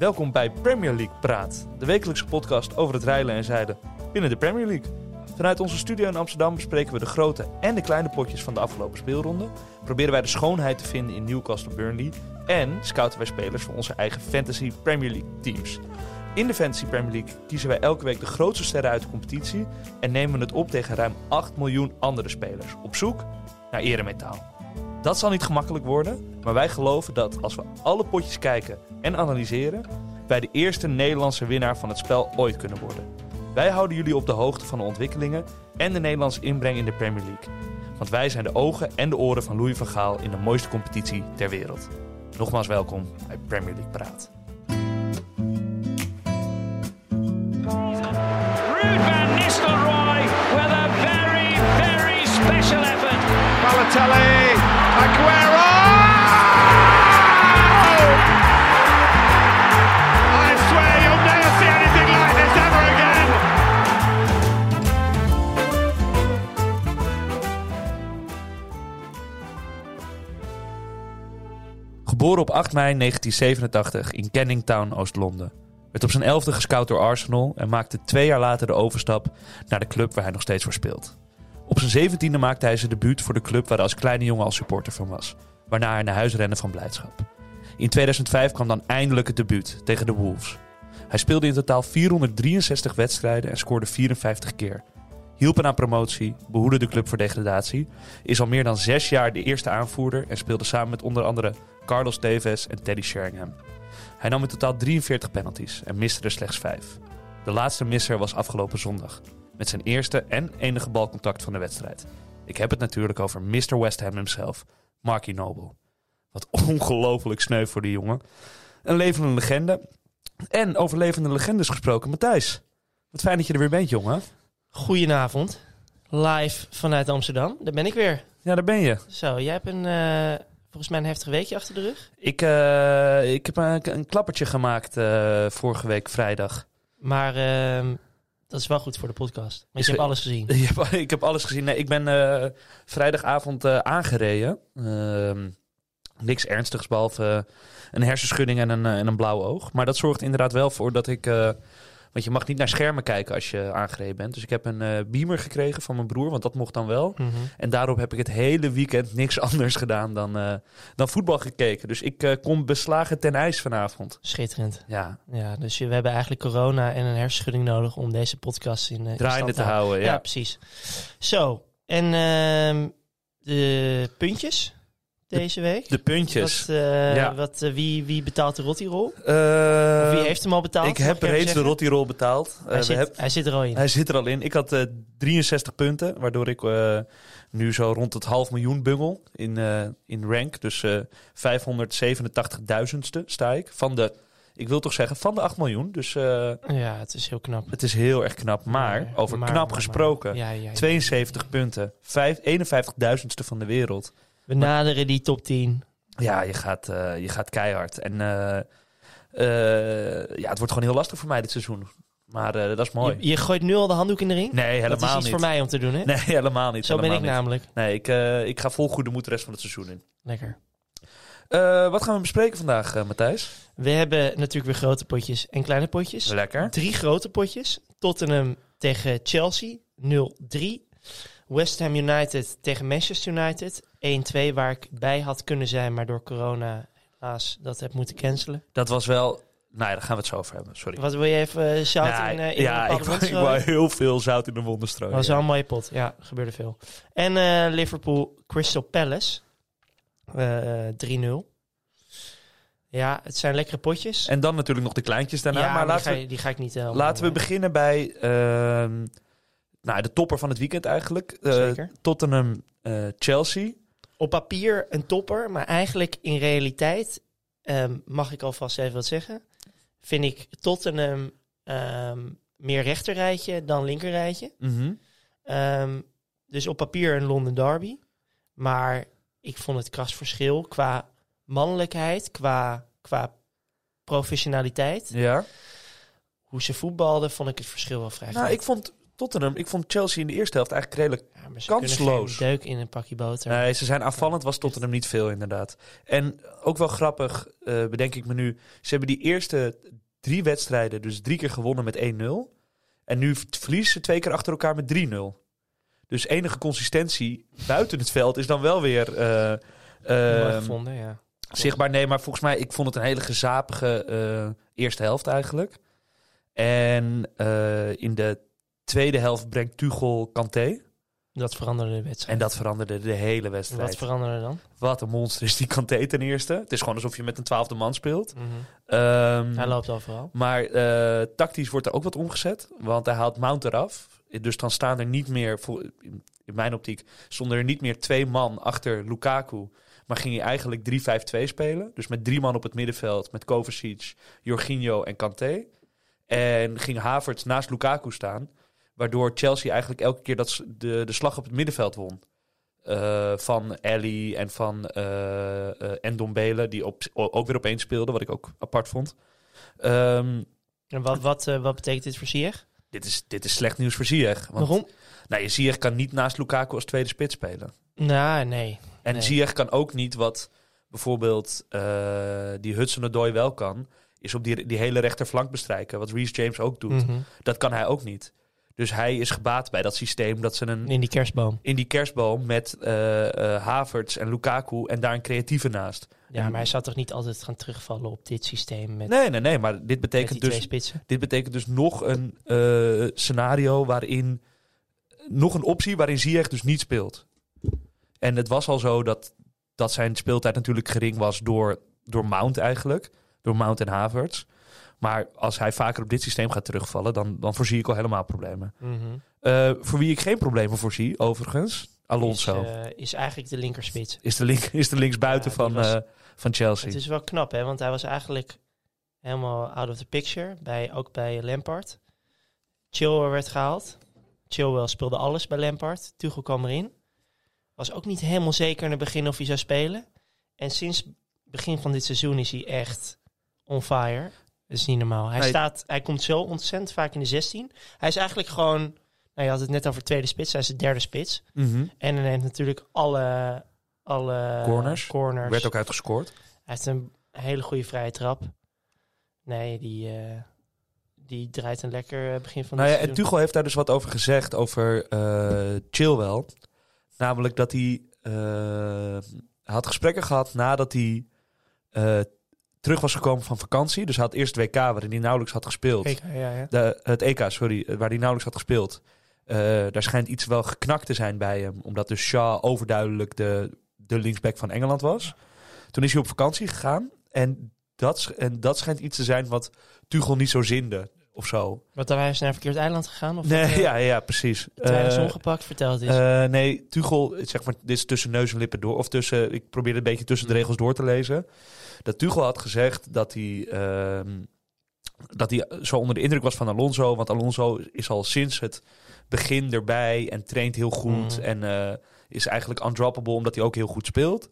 Welkom bij Premier League Praat, de wekelijkse podcast over het rijlen en zeilen binnen de Premier League. Vanuit onze studio in Amsterdam bespreken we de grote en de kleine potjes van de afgelopen speelronde. Proberen wij de schoonheid te vinden in Newcastle Burnley. En scouten wij spelers voor onze eigen Fantasy Premier League teams. In de Fantasy Premier League kiezen wij elke week de grootste sterren uit de competitie. En nemen het op tegen ruim 8 miljoen andere spelers. Op zoek naar eremetaal. Dat zal niet gemakkelijk worden, maar wij geloven dat als we alle potjes kijken en analyseren, wij de eerste Nederlandse winnaar van het spel ooit kunnen worden. Wij houden jullie op de hoogte van de ontwikkelingen en de Nederlandse inbreng in de Premier League. Want wij zijn de ogen en de oren van Louis van Gaal in de mooiste competitie ter wereld. Nogmaals welkom bij Premier League Praat. Balotelli, Aguero! I swear you'll never see anything like this ever again. Geboren op 8 mei 1987 in Canning Town, Oost-Londen. Werd op zijn elfde gescout door Arsenal en maakte twee jaar later de overstap naar de club waar hij nog steeds voor speelt. Op zijn zeventiende maakte hij zijn debuut voor de club waar hij als kleine jongen al supporter van was. Waarna hij naar huis rende van blijdschap. In 2005 kwam dan eindelijk het debuut tegen de Wolves. Hij speelde in totaal 463 wedstrijden en scoorde 54 keer. Hielp aan promotie, behoedde de club voor degradatie, is al meer dan zes jaar de eerste aanvoerder en speelde samen met onder andere Carlos Tevez en Teddy Sheringham. Hij nam in totaal 43 penalties en miste er slechts vijf. De laatste misser was afgelopen zondag, met zijn eerste en enige balcontact van de wedstrijd. Ik heb het natuurlijk over Mr. West Ham himself, Marky Noble. Wat ongelooflijk sneu voor die jongen. Een levende legende. En over levende legendes gesproken, Matthijs. Wat fijn dat je er weer bent, jongen. Goedenavond. Live vanuit Amsterdam. Daar ben ik weer. Ja, daar ben je. Zo, jij hebt een, eh, volgens mij een heftig weekje achter de rug. Ik, eh, ik heb een, een klappertje gemaakt eh, vorige week vrijdag. Maar ehm, dat is wel goed voor de podcast. Is je hebt alles gezien. Ik heb alles gezien. Nee, ik ben eh, vrijdagavond eh, aangereden. Ehm, niks ernstigs, behalve eh, een hersenschudding en een, eh, en een blauw oog. Maar dat zorgt inderdaad wel voor dat ik... want je mag niet naar schermen kijken als je aangereden bent. Dus ik heb een eh, beamer gekregen van mijn broer, want dat mocht dan wel. Mhm. En daarop heb ik het hele weekend niks anders gedaan dan, eh, dan voetbal gekeken. Dus ik eh, kom beslagen ten ijs vanavond. Schitterend. Ja, Ja, dus we hebben eigenlijk corona en een hersenschudding nodig om deze podcast in, draaiende stand te houden. Ja, Ja. precies. Zo, en ehm, de puntjes deze week. De puntjes. Wat, eh, Ja. wat, eh, wie, wie betaalt de Rottirol? Eh, Of wie heeft hem al betaald? Ik heb reeds de? Rottirol betaald. Eh, Hij, zit, heb- hij zit er al in. hij zit er al in. Ik had eh, 63 punten, waardoor ik eh, nu zo rond het half miljoen bungel in, eh, in rank. Dus eh 587.000ste sta ik. Van de, ik wil toch zeggen, van de 8 miljoen. Dus eh, Ja, het is heel knap. het is heel erg knap. Maar, over maar- knap maar- gesproken, Ja, ja, ja. 72 punten. Vijf- 51.000ste van de wereld. We naderen die top 10. Ja, je gaat, eh, je gaat keihard. En eh, eh, ja, het wordt gewoon heel lastig voor mij dit seizoen. Maar dat is mooi. Je, je gooit nu al de handdoek in de ring? nee, helemaal dat is iets niet. voor mij om te doen, hè? Nee, helemaal niet. Zo ben ik niet. namelijk. Nee, ik, ik ga vol goede moed de rest van het seizoen in. Lekker. Wat gaan we bespreken vandaag, Matthijs? We hebben natuurlijk weer grote potjes en kleine potjes. Lekker. Drie grote potjes. Tottenham tegen Chelsea 0-3. West Ham United tegen Manchester United 1-2, waar ik bij had kunnen zijn, maar door corona helaas dat heb moeten cancelen. Dat was wel... Nou ja, daar gaan we het zo over hebben. Sorry. Wat wil je even eh, zout Ja, in, eh, in ja, ik, bepaalde wou- mond ik wou strooien? heel veel zout in de wonden strooien. Dat was wel een mooie pot. Ja, gebeurde veel. En eh, Liverpool Crystal Palace. eh 3-0. Ja, het zijn lekkere potjes. En dan natuurlijk nog de kleintjes daarna. ja, maar die, laten ga, we, die ga ik niet helemaal... laten we beginnen bij ehm, nou, de topper van het weekend eigenlijk. Eh, Zeker. Tottenham eh, Chelsea. Op papier een topper, maar eigenlijk in realiteit, ehm, mag ik alvast even wat zeggen, vind ik Tottenham ehm, meer rechterrijtje dan linkerrijtje. Mhm. Ehm, dus op papier een London derby. Maar ik vond het kras verschil qua mannelijkheid, qua, qua professionaliteit. Ja. Hoe ze voetbalden, vond ik het verschil wel vrij Nou, groot. ik vond Tottenham, ik vond Chelsea in de eerste helft eigenlijk redelijk... Ja, maar ze Kansloos. geen deuk in een pakje boter. Nee, ze zijn aanvallend, was Tottenham niet veel inderdaad. En ook wel grappig, eh, bedenk ik me nu. Ze hebben die eerste drie wedstrijden dus drie keer gewonnen met 1-0. En nu verliezen ze twee keer achter elkaar met 3-0. Dus enige consistentie buiten het veld is dan wel weer... Mooi ehm, gevonden, ja. Zichtbaar, nee, maar volgens mij, ik vond het een hele gezapige eh, eerste helft eigenlijk. En in de tweede helft brengt Tuchel Kanté. Dat veranderde de wedstrijd. En dat veranderde de hele wedstrijd. Wat veranderde dan? Wat een monster is die Kanté ten eerste. Het is gewoon alsof je met een twaalfde man speelt. Mhm. Ehm, Hij loopt overal. maar eh, tactisch wordt er ook wat omgezet. Want hij haalt Mount eraf. Dus dan staan er niet meer, in mijn optiek, stonden er niet meer twee man achter Lukaku. Maar ging hij eigenlijk 3-5-2 spelen. Dus met drie man op het middenveld. Met Kovacic, Jorginho en Kanté. En ging Havertz naast Lukaku staan. Waardoor Chelsea eigenlijk elke keer dat de, de slag op het middenveld won. Eh, van Ellie en van eh eh, en Dombele, die op, ook weer opeens speelde, wat ik ook apart vond. Ehm, En wat, wat, eh, wat betekent dit voor Ziyech? dit, is, dit is slecht nieuws voor Ziyech. Want, Waarom? Nou, Ziyech kan niet naast Lukaku als tweede spits spelen. Nou, nee. En Nee. Ziyech kan ook niet wat bijvoorbeeld eh, die Hudson-Odoi wel kan, is op die, die hele rechterflank bestrijken. Wat Reece James ook doet. Mhm. Dat kan hij ook niet. Dus hij is gebaat bij dat systeem dat ze een In die kerstboom. in die kerstboom met eh eh Havertz en Lukaku en daar een creatieve naast. Ja, maar hij zou toch niet altijd gaan terugvallen op dit systeem met, Nee, nee, nee, maar dit betekent dus dit betekent dus nog een eh, scenario waarin nog een optie waarin Ziyech dus niet speelt. En het was al zo dat, dat zijn speeltijd natuurlijk gering was door, door Mount eigenlijk. Door Mount en Havertz. Maar als hij vaker op dit systeem gaat terugvallen, dan, dan voorzie ik al helemaal problemen. Mhm. Eh, voor wie ik geen problemen voorzie, overigens, Alonso. Is, eh, is eigenlijk de linkerspits. is, de, link, is de linksbuiten Ja, van, was- eh, van Chelsea. Het is wel knap, hè? Want hij was eigenlijk helemaal out of the picture. Bij, ook bij Lampard. Chilwell werd gehaald. Chilwell speelde alles bij Lampard. Tuchel kwam erin. Was ook niet helemaal zeker in het begin of hij zou spelen. En sinds begin van dit seizoen is hij echt on fire. Dat is niet normaal. Hij, Nee. staat, hij komt zo ontzettend vaak in de 16. Hij is eigenlijk gewoon... Nou, je had het net over tweede spits. Hij is de derde spits. Mhm. En hij neemt natuurlijk alle, alle Corners. corners. Werd ook uitgescoord. Hij heeft een hele goede vrije trap. Nee, die, eh, die draait een lekker eh, begin van Nou ja, en Tuchel heeft daar dus wat over gezegd, over eh Chilwell. Namelijk dat hij hij had gesprekken gehad nadat hij terug was gekomen van vakantie. Dus hij had eerst het WK, waarin hij nauwelijks had gespeeld. Ja, ja. De, het EK, sorry, waar hij nauwelijks had gespeeld. Eh, daar schijnt iets wel geknakt te zijn bij hem. Omdat dus Shaw overduidelijk de, de linksback van Engeland was. Toen is hij op vakantie gegaan. En dat, en dat schijnt iets te zijn wat Tuchel niet zo zinde. Of zo. Wat dan hij is naar een verkeerd eiland gegaan? Of Nee, wat, eh, ja, ja, precies. te weinig Eh, zon gepakt? Vertel het eens. eh, nee, Tuchel, zeg maar, dit is tussen neus en lippen door. Of tussen, ik probeer het een beetje tussen de regels door te lezen. Dat Tuchel had gezegd dat hij, ehm, dat hij zo onder de indruk was van Alonso. Want Alonso is al sinds het begin erbij en traint heel goed. Mhm. En is eigenlijk undroppable omdat hij ook heel goed speelt.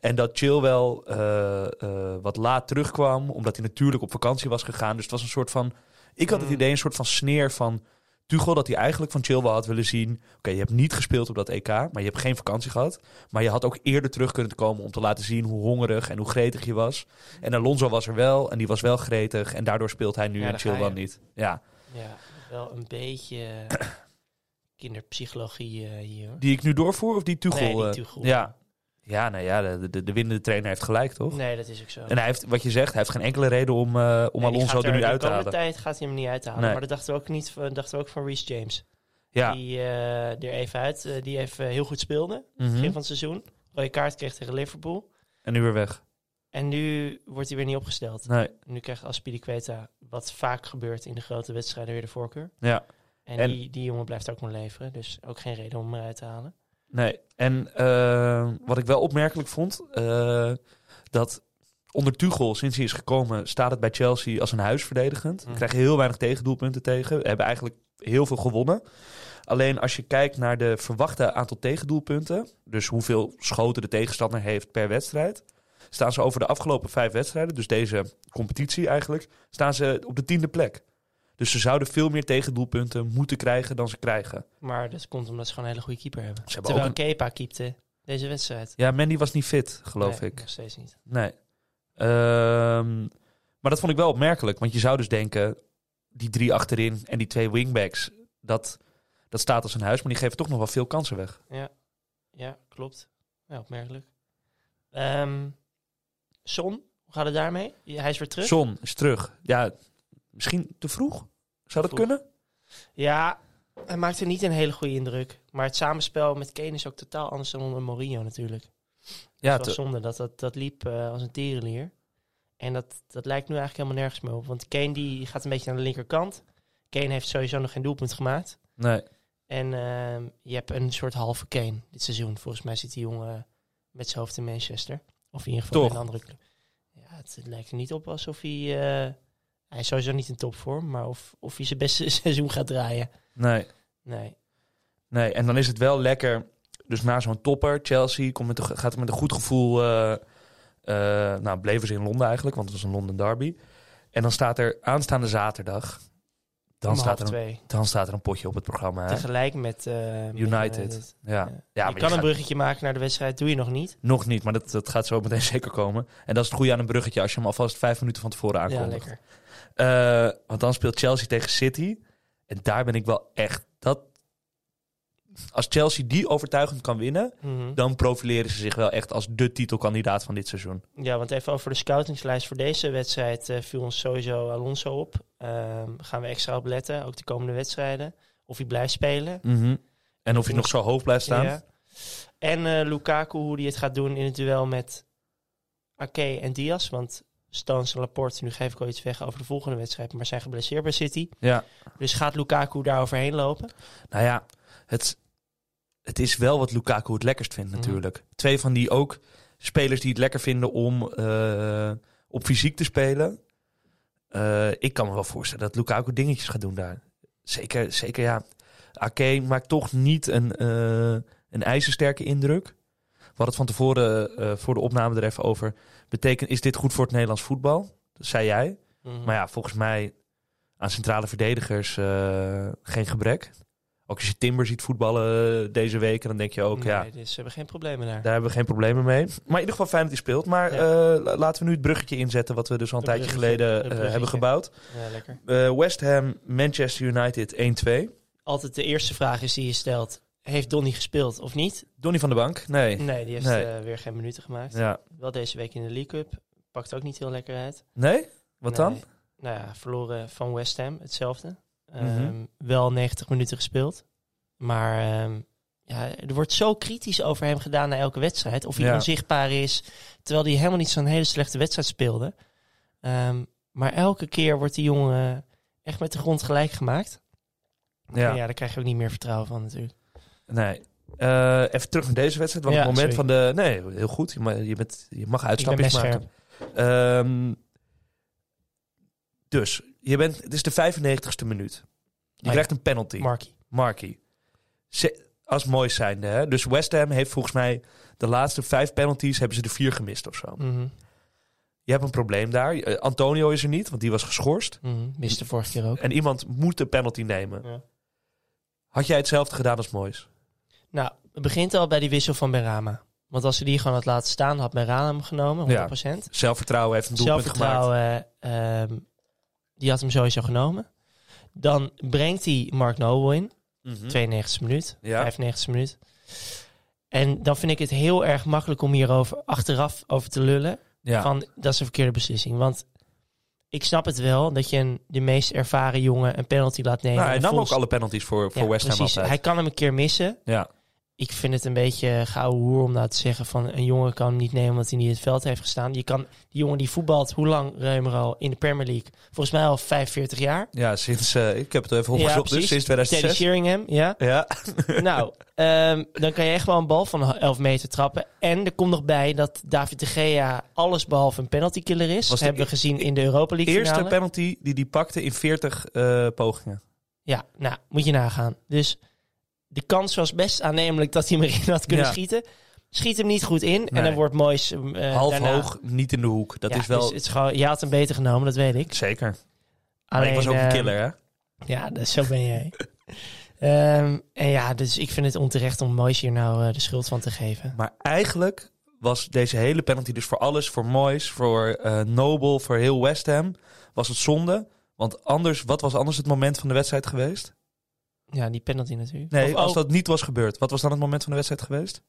En dat Chilwell eh, eh, wat laat terugkwam, omdat hij natuurlijk op vakantie was gegaan. Dus het was een soort van. Ik had het Mhm. idee, een soort van sneer van Tuchel, dat hij eigenlijk van Chilwell had willen zien. Oké, je hebt niet gespeeld op dat EK, maar je hebt geen vakantie gehad. Maar je had ook eerder terug kunnen komen om te laten zien hoe hongerig en hoe gretig je was. En Alonso was er wel en die was wel gretig. En daardoor speelt hij nu Ja, en Chilwell niet. Ja, ja, wel een beetje kinderpsychologie eh, hier. die ik nu doorvoer of die Tuchel? Nee, die eh, Tuchel. Ja. Ja, nou ja, de, de, de winnende trainer heeft gelijk, toch? Nee, dat is ook zo. En hij heeft, wat je zegt, hij heeft geen enkele reden om, eh, om Nee, Alonso gaat er nu de uit te halen. tijd gaat hij hem niet uithalen. Nee. Maar dat dachten we ook, niet, van- dachten we ook van Reece James. Ja. Die eh, er even uit, eh, die even heel goed speelde. Mhm. Begin van het seizoen. Rode kaart kreeg tegen Liverpool. En nu weer weg. En nu wordt hij weer niet opgesteld. Nee, Nu krijgt Aspilicueta, wat vaak gebeurt in de grote wedstrijden, weer de voorkeur. ja. En, En- die, die jongen blijft ook maar leveren. Dus ook geen reden om hem eruit te halen. Nee, en eh, wat ik wel opmerkelijk vond, eh, dat onder Tuchel, sinds hij is gekomen, staat het bij Chelsea als een huis verdedigend. We krijgen heel weinig tegendoelpunten tegen. We hebben eigenlijk heel veel gewonnen. Alleen als je kijkt naar de verwachte aantal tegendoelpunten, dus hoeveel schoten de tegenstander heeft per wedstrijd, staan ze over de afgelopen vijf wedstrijden, dus deze competitie eigenlijk, staan ze op de tiende plek. Dus ze zouden veel meer tegendoelpunten moeten krijgen dan ze krijgen. Maar dat komt omdat ze gewoon een hele goede keeper hebben. Ze hebben Terwijl ook Kepa keepte deze wedstrijd. Ja, Mandy was niet fit, geloof Nee, ik. Nog steeds niet. Nee. Ehm, maar dat vond ik wel opmerkelijk. Want je zou dus denken, die drie achterin en die twee wingbacks, dat, dat staat als een huis. Maar die geven toch nog wel veel kansen weg. Ja, klopt. Ja, opmerkelijk. Ehm Son, hoe gaat het daarmee? Ja, Hij is weer terug? Son is terug. Ja, misschien te vroeg? Zou dat Vroeg. kunnen? Ja, hij maakte niet een hele goede indruk. Maar het samenspel met Kane is ook totaal anders dan onder Mourinho natuurlijk. Ja, het was te- zonde. Dat, dat, dat liep eh, als een tierenlier. En dat, dat lijkt nu eigenlijk helemaal nergens meer op. Want Kane die gaat een beetje naar de linkerkant. Kane heeft sowieso nog geen doelpunt gemaakt. nee. En ehm, je hebt een soort halve Kane dit seizoen. Volgens mij zit die jongen met zijn hoofd in Manchester. Of in ieder geval Toch? in een andere club. Ja, het, het lijkt er niet op alsof hij... eh, hij is sowieso niet in topvorm. Maar of, of hij zijn beste seizoen gaat draaien. Nee. Nee. Nee, en dan is het wel lekker. Dus na zo'n topper, Chelsea komt met een, gaat met een goed gevoel. eh, eh, nou, bleven ze in Londen eigenlijk, want het was een Londen derby. En dan staat er aanstaande zaterdag. Dan Om staat, er een, dan staat er een potje op het programma. Hè? Tegelijk met, eh, met United. Ja, ja. je maar kan je een gaat- bruggetje maken naar de wedstrijd. Doe je nog niet. Nog niet, maar dat, dat gaat zo meteen zeker komen. En dat is het goede aan een bruggetje als je hem alvast vijf minuten van tevoren Ja, aankondigt. lekker. Eh, want dan speelt Chelsea tegen City. En daar ben ik wel echt. Dat, als Chelsea die overtuigend kan winnen, Mhm. dan profileren ze zich wel echt als de titelkandidaat van dit seizoen. Ja, want even over de scoutingslijst voor deze wedstrijd eh, viel ons sowieso Alonso op. Ehm, gaan we extra op letten, ook de komende wedstrijden. Of hij blijft spelen. En of je nog zo hoog blijft staan. Ja. En eh, Lukaku, hoe hij het gaat doen in het duel met Ake en Diaz. Want Stones en Laporte, nu geef ik al iets weg over de volgende wedstrijd, maar zijn geblesseerd bij City. Ja. Dus gaat Lukaku daar overheen lopen? Nou ja, het, het is wel wat Lukaku het lekkerst vindt Mhm. natuurlijk. Twee van die ook spelers die het lekker vinden om eh, op fysiek te spelen. Eh, ik kan me wel voorstellen dat Lukaku dingetjes gaat doen daar. Zeker, zeker ja. Ake maakt toch niet een, eh, een ijzersterke indruk. We hadden het van tevoren voor de opname er even over. Betekent, is dit goed voor het Nederlands voetbal? Dat zei jij. Mhm. Maar ja, volgens mij aan centrale verdedigers eh, geen gebrek. Ook als je Timber ziet voetballen eh, deze week, dan denk je ook, nee, ja, dus ze hebben geen problemen daar. daar hebben we geen problemen mee. Maar in ieder geval fijn dat hij speelt. Maar Ja. eh, la- laten we nu het bruggetje inzetten wat we dus al een tijdje geleden hebben gebouwd. Ja, lekker. West Ham, Manchester United 1-2. Altijd de eerste vraag is die je stelt. Heeft Donny gespeeld of niet? Donny van de Bank? Nee. Nee, die heeft Nee. eh, weer geen minuten gemaakt. Ja. Wel deze week in de League Cup. Pakt ook niet heel lekker uit. Nee? Wat dan? Nou ja, verloren van West Ham, hetzelfde. Mhm. Ehm, wel 90 minuten gespeeld. Maar ehm, ja, er wordt zo kritisch over hem gedaan na elke wedstrijd. Of hij Ja. onzichtbaar is. Terwijl hij helemaal niet zo'n hele slechte wedstrijd speelde. Ehm, maar elke keer wordt die jongen echt met de grond gelijk gemaakt. Ja. Ja. ja, daar krijg je ook niet meer vertrouwen van natuurlijk. Nee. Eh, even terug naar deze wedstrijd. Want Ja, het moment sorry. van de... Nee, heel goed. Je mag, je bent, je mag uitstapjes maken. Ehm, dus, je bent, het is de 95ste minuut. Je ja. krijgt een penalty. Marky. Ze- Als mooi zijnde. Hè? Dus West Ham heeft volgens mij de laatste vijf penalties hebben ze er vier gemist of zo. Mhm, Je hebt een probleem daar. Eh, Antonio is er niet, want die was geschorst. mhm. Miste vorige keer ook. En iemand moet de penalty nemen. Ja. Had jij hetzelfde gedaan als Moois? Nou, het begint al bij die wissel van Benrama. Want als ze die gewoon had laten staan, had Benrama hem genomen, 100%. Zelfvertrouwen heeft een doelpunt gemaakt. Zelfvertrouwen, ehm, die had hem sowieso genomen. Dan brengt hij Mark Noble in, Mhm. 92e minuut, Ja. 95e minuut. En dan vind ik het heel erg makkelijk om hierover achteraf over te lullen. Ja. Van, dat is een verkeerde beslissing. Want ik snap het wel dat je een, de meest ervaren jongen een penalty laat nemen. Nou, hij nam ook alle penalties voor, voor Ja, West Ham precies. altijd. Hij kan hem een keer missen. Ja. Ik vind het een beetje gouden hoer om nou te zeggen van een jongen kan hem niet nemen omdat hij niet in het veld heeft gestaan. Je kan, die jongen die voetbalt, hoe lang Reumer al in de Premier League? Volgens mij al 45 jaar. Ja, sinds... eh, ik heb het even opgezocht, dus sinds Teddy 2006. Sheringham, ja. Ja. nou, ehm, dan kan je echt wel een bal van 11 meter trappen. En er komt nog bij dat David de Gea alles behalve een penaltykiller is. Was de hebben we gezien in de Europa League Eerste finale. penalty die hij pakte in 40 eh, pogingen. Ja, nou, moet je nagaan. Dus de kans was best aannemelijk dat hij hem erin had kunnen Ja. schieten. Schiet hem niet goed in. Nee. En dan wordt Moois eh, Half daarna- hoog, niet in de hoek. Dat Ja, is wel... dus het is gewoon, je had hem beter genomen, dat weet ik. Zeker. Maar Alleen, ik was ook een eh, killer, hè? Ja, dus zo ben jij. Ehm, en ja, dus ik vind het onterecht om Moyes hier nou eh, de schuld van te geven. Maar eigenlijk was deze hele penalty dus voor alles. Voor Moyes, voor eh Noble, voor heel West Ham. Was het zonde. Want anders, wat was anders het moment van de wedstrijd geweest? Ja, die penalty natuurlijk. Nee, Of, als oh, dat niet was gebeurd. Wat was dan het moment van de wedstrijd geweest?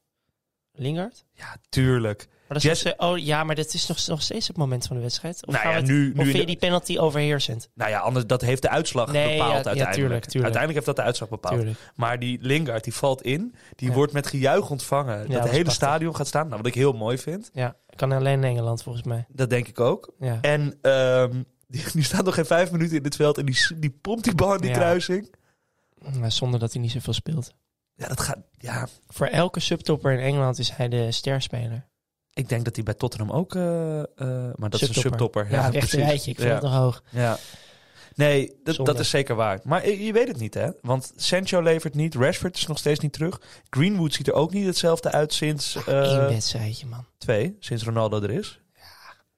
Lingard? Ja, tuurlijk. Maar dat is Jess- nog ste- oh ja, maar dat is nog, nog steeds het moment van de wedstrijd. Of, Nou ja, het- nu- vind je die penalty overheersend? Nou ja, anders, dat heeft de uitslag Nee, bepaald ja, ja, uiteindelijk. tuurlijk, tuurlijk. Uiteindelijk heeft dat de uitslag bepaald. Tuurlijk. Maar die Lingard, die valt in. Die wordt met gejuich ontvangen. dat het hele prachtig. stadion gaat staan. Nou, wat ik heel mooi vind. Ja, kan alleen in Engeland volgens mij. Dat denk ik ook. Ja. En ehm, die, die staat nog geen vijf minuten in het veld. En die, die pompt die bal in die kruising. Maar Zonder dat hij niet zoveel speelt. Ja, dat gaat... Ja, Voor elke subtopper in Engeland is hij de sterspeler. ik denk dat hij bij Tottenham ook... eh, eh, maar dat is een subtopper. Ja, precies. rechterrijtje. Ik vind Ja. het nog hoog. Ja. Nee, dat, is zeker waar. Maar je weet het niet, hè? Want Sancho levert niet. Rashford is nog steeds niet terug. Greenwood ziet er ook niet hetzelfde uit sinds Eén eh, wedstrijdje, man. twee. Sinds Ronaldo er is.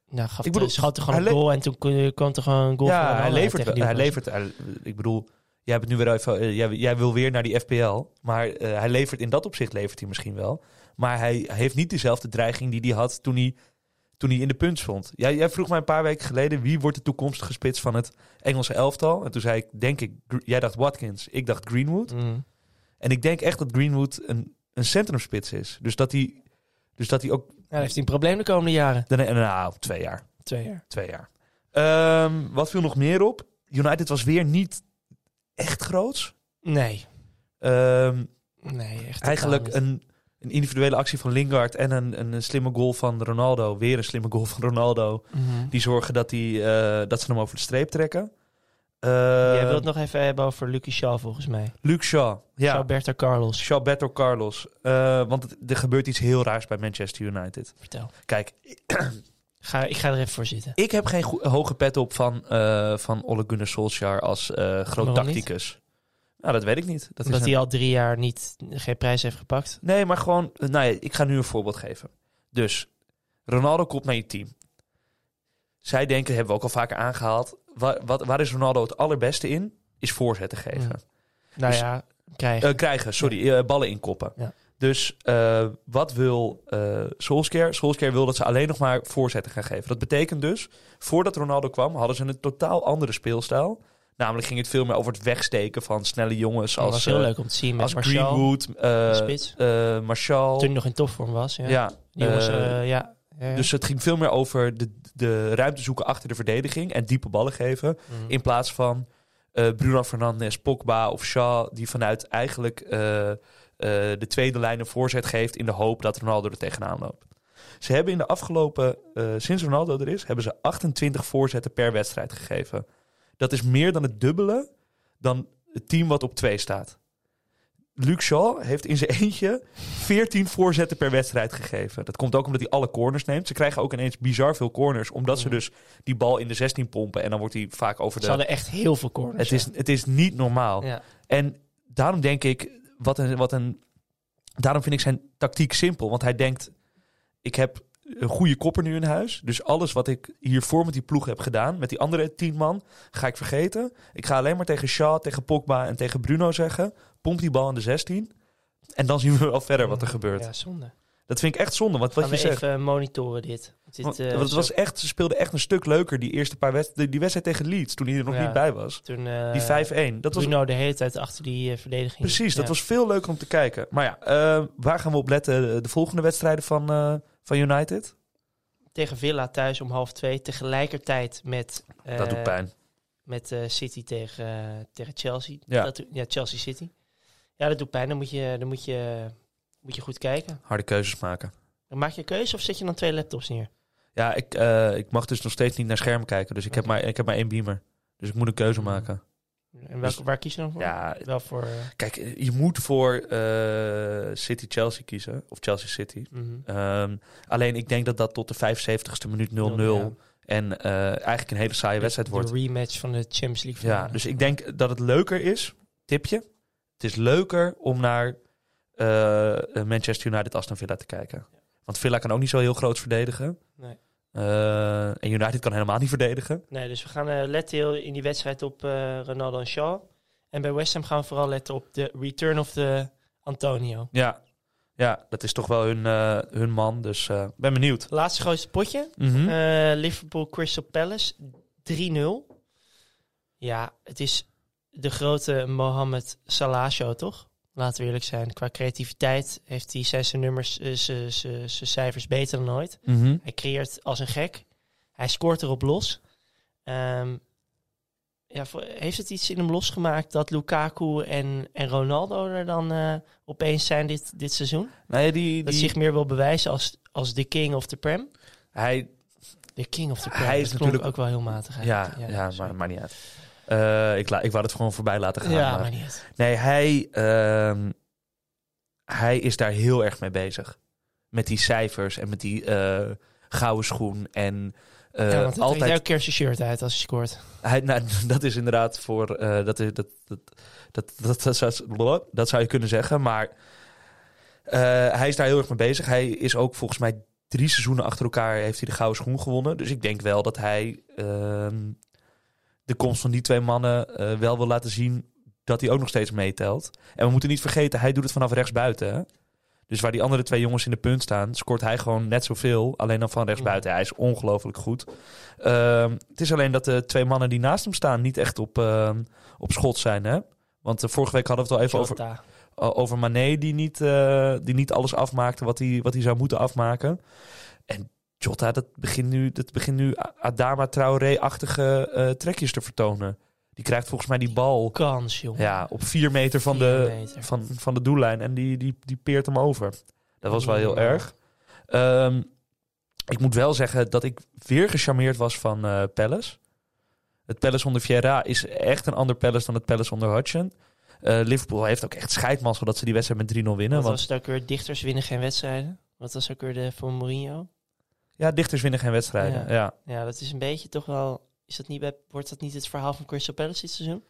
Nou, gaf Ik bedoel, schoot er gewoon een goal en toen kwam er gewoon een goal ja, hij levert, hij levert. hij- ik bedoel, jij hebt het nu weer even. eh, jij, jij wil weer naar die FPL. Maar eh, hij levert in dat opzicht levert hij misschien wel. Maar hij heeft niet dezelfde dreiging die hij had toen hij, toen hij in de punt stond. Jij, jij vroeg mij een paar weken geleden wie wordt de toekomstige spits van het Engelse elftal. En toen zei ik, denk ik, jij dacht Watkins, ik dacht Greenwood. Mm. En ik denk echt dat Greenwood een, een centrumspits is. Dus dat hij, dus dat hij ook. Ja, dan heeft hij een probleem de komende jaren. Nee, nou, twee jaar. Twee jaar. Twee jaar. Ehm, wat viel nog meer op? United was weer niet echt groots. Nee. Ehm, Nee, echt eigenlijk een, een individuele actie van Lingard en een, een, een slimme goal van Ronaldo. Weer een slimme goal van Ronaldo. Mhm. Die zorgen dat, die, eh, dat ze hem over de streep trekken. Eh, Jij wilt het nog even hebben over Lucky Shaw volgens mij. Luke Shaw. Ja, Roberto Carlos. Roberto Carlos. Eh, want het- er gebeurt iets heel raars bij Manchester United. Vertel. Kijk, Ga, ik ga er even voor zitten. ik heb geen hoge pet op van, eh, van Ole Gunnar Solskjaer als eh, groot niet? tacticus. Nou, dat weet ik niet. Dat is Omdat een- hij al drie jaar niet, geen prijs heeft gepakt. Nee, maar gewoon... Nou ja, ik ga nu een voorbeeld geven. Dus, Ronaldo komt naar je team. Zij denken, hebben we ook al vaker aangehaald... Waar, wat, waar is Ronaldo het allerbeste in? Is voorzetten geven. Ja. Nou Dus- ja, krijgen. Eh, krijgen, sorry. eh, ballen inkoppen. Ja. Dus eh, wat wil eh Solskjaer? Solskjaer wil dat ze alleen nog maar voorzetten gaan geven. Dat betekent dus, voordat Ronaldo kwam... hadden ze een totaal andere speelstijl. Namelijk ging het veel meer over het wegsteken van snelle jongens... dat als, was heel eh, leuk om te zien met als Martial. Greenwood, eh spits. eh, Martial. Toen hij nog in topvorm was. Ja. ja, Die jongens, ja. Ja, ja. Dus het ging veel meer over de, de ruimte zoeken achter de verdediging en diepe ballen geven. Mhm. In plaats van Bruno Fernandes, Pogba of Shaw, die vanuit eigenlijk de tweede lijn een voorzet geeft in de hoop dat Ronaldo er tegenaan loopt. Ze hebben in de afgelopen, eh, sinds Ronaldo er is, hebben ze 28 voorzetten per wedstrijd gegeven. Dat is meer dan het dubbele dan het team wat op 2 staat. Luke Shaw heeft in zijn eentje 14 voorzetten per wedstrijd gegeven. Dat komt ook omdat hij alle corners neemt. Ze krijgen ook ineens bizar veel corners, omdat ze Mhm. dus die bal in de 16 pompen. En dan wordt hij vaak over Ze de... hadden echt heel veel corners. Het is, het is niet normaal. Ja. En daarom denk ik, wat een, wat een, daarom vind ik zijn tactiek simpel. Want hij denkt, ik heb een goede kopper nu in huis. Dus alles wat ik hiervoor met die ploeg heb gedaan, met die andere tien man, ga ik vergeten. Ik ga alleen maar tegen Shaw, tegen Pogba en tegen Bruno zeggen, pomp die bal in de 16. En dan zien we wel verder wat er gebeurt. Ja, zonde. Dat vind ik echt zonde, wat Gaan je we zegt. even monitoren dit. dit Want, eh, want het was echt, ze speelden echt een stuk leuker die eerste paar wedstrijden. Die wedstrijd tegen Leeds, toen hij er nog Ja. niet bij was. toen, eh, Die 5-1. Dat was Bruno de hele tijd achter die eh, verdediging. Precies, dat was veel leuker om te kijken. Maar ja, eh, waar gaan we op letten de volgende wedstrijden van, eh, van United? Tegen Villa thuis om half twee. Tegelijkertijd met, eh, dat doet pijn. met eh, City tegen, eh, tegen Chelsea. Ja. Dat, ja, Chelsea City. Ja, dat doet pijn. Dan moet je, dan moet je, moet je goed kijken. Harde keuzes maken. Maak je een keuze of zet je dan twee laptops neer? Ja, ik, eh, ik mag dus nog steeds niet naar scherm kijken. Dus ik heb, maar, ik heb maar één beamer. Dus ik moet een keuze maken. En welke, Dus- waar kies je dan voor? Ja, Wel voor... eh, kijk, je moet voor eh, City-Chelsea kiezen. Of Chelsea-City. mhm. Ehm, alleen ik denk dat dat tot de 75ste minuut 0-0. Ja. En eh, eigenlijk een hele saaie wedstrijd wordt. De rematch van de Champions League. Ja, dus ik denk dat het leuker is, tipje. Het is leuker om naar eh, Manchester United Aston Villa te kijken. Want Villa kan ook niet zo heel groot verdedigen. Nee. Eh, en United kan helemaal niet verdedigen. Nee, dus we gaan eh, letten heel in die wedstrijd op eh, Ronaldo en Shaw. En bij West Ham gaan we vooral letten op de return of the Antonio. Ja, ja dat is toch wel hun, eh, hun man. Dus eh, ben benieuwd. Laatste grootste potje. Mhm. Eh, Liverpool Crystal Palace 3-0. Ja, het is de grote Mohamed Salah show, toch? Laten we eerlijk zijn. Qua creativiteit heeft hij zijn zijn nummers, eh, zijn- zijn zijn cijfers beter dan ooit. Mhm. Hij creëert als een gek. Hij scoort erop los. Ehm, ja, heeft het iets in hem losgemaakt dat Lukaku en, en Ronaldo er dan eh, opeens zijn dit, dit seizoen? Nee, die, Dat die, zich meer wil bewijzen als, als de king of the prem? hij, De king of the prem. Hij is dat natuurlijk- ook wel heel matig. ja, eigenlijk. ja, sorry. maar maakt niet uit. Eh, ik, ik wou het gewoon voorbij laten gaan. ja, maar- maar niet. Nee, hij, ehm, hij is daar heel erg mee bezig. Met die cijfers en met die eh gouden schoen. En eh, ja, want altijd. elke keer zijn shirt uit als hij scoort. Hij, nou, dat is inderdaad voor. dat, is, dat, dat, dat, dat, dat, zou, dat zou je kunnen zeggen. Maar hij is daar heel erg mee bezig. Hij is ook volgens mij drie seizoenen achter elkaar. Heeft hij de gouden schoen gewonnen. Dus ik denk wel dat hij. De komst van die twee mannen eh, wel wil laten zien. dat hij ook nog steeds meetelt. En we moeten niet vergeten, hij doet het vanaf rechtsbuiten. Hè? Dus waar die andere twee jongens in de punt staan, scoort hij gewoon net zoveel. Alleen dan van rechtsbuiten. Hij is ongelooflijk goed. Ehm, het is alleen dat de twee mannen die naast hem staan niet echt op, ehm, op schot zijn. Hè? Want eh, vorige week hadden we het al even over, Jota. over Mané, die niet, eh, die niet alles afmaakte wat hij, wat hij zou moeten afmaken. En Jota, dat begint nu, dat begint nu Adama Traoré-achtige eh, trekjes te vertonen. Die krijgt volgens mij die bal Kans, jongen. ja, op vier meter van, Vier de, meter. Van, van de doellijn. En die, die, die peert hem over. Dat was wel heel Ja. erg. Ehm, ik moet wel zeggen dat ik weer gecharmeerd was van eh Palace. Het Palace onder Vieira is echt een ander Palace dan het Palace onder Hudson. Eh, Liverpool heeft ook echt scheidmassa dat ze die wedstrijd met 3-0 winnen. Wat Want was het ook weer? Dichters winnen geen wedstrijden. Wat was ook weer de voor Mourinho? Ja, dichters winnen geen wedstrijden. Ja. Ja. Ja, dat is een beetje toch wel... Is dat niet bij, wordt dat niet het verhaal van Crystal Palace dit seizoen?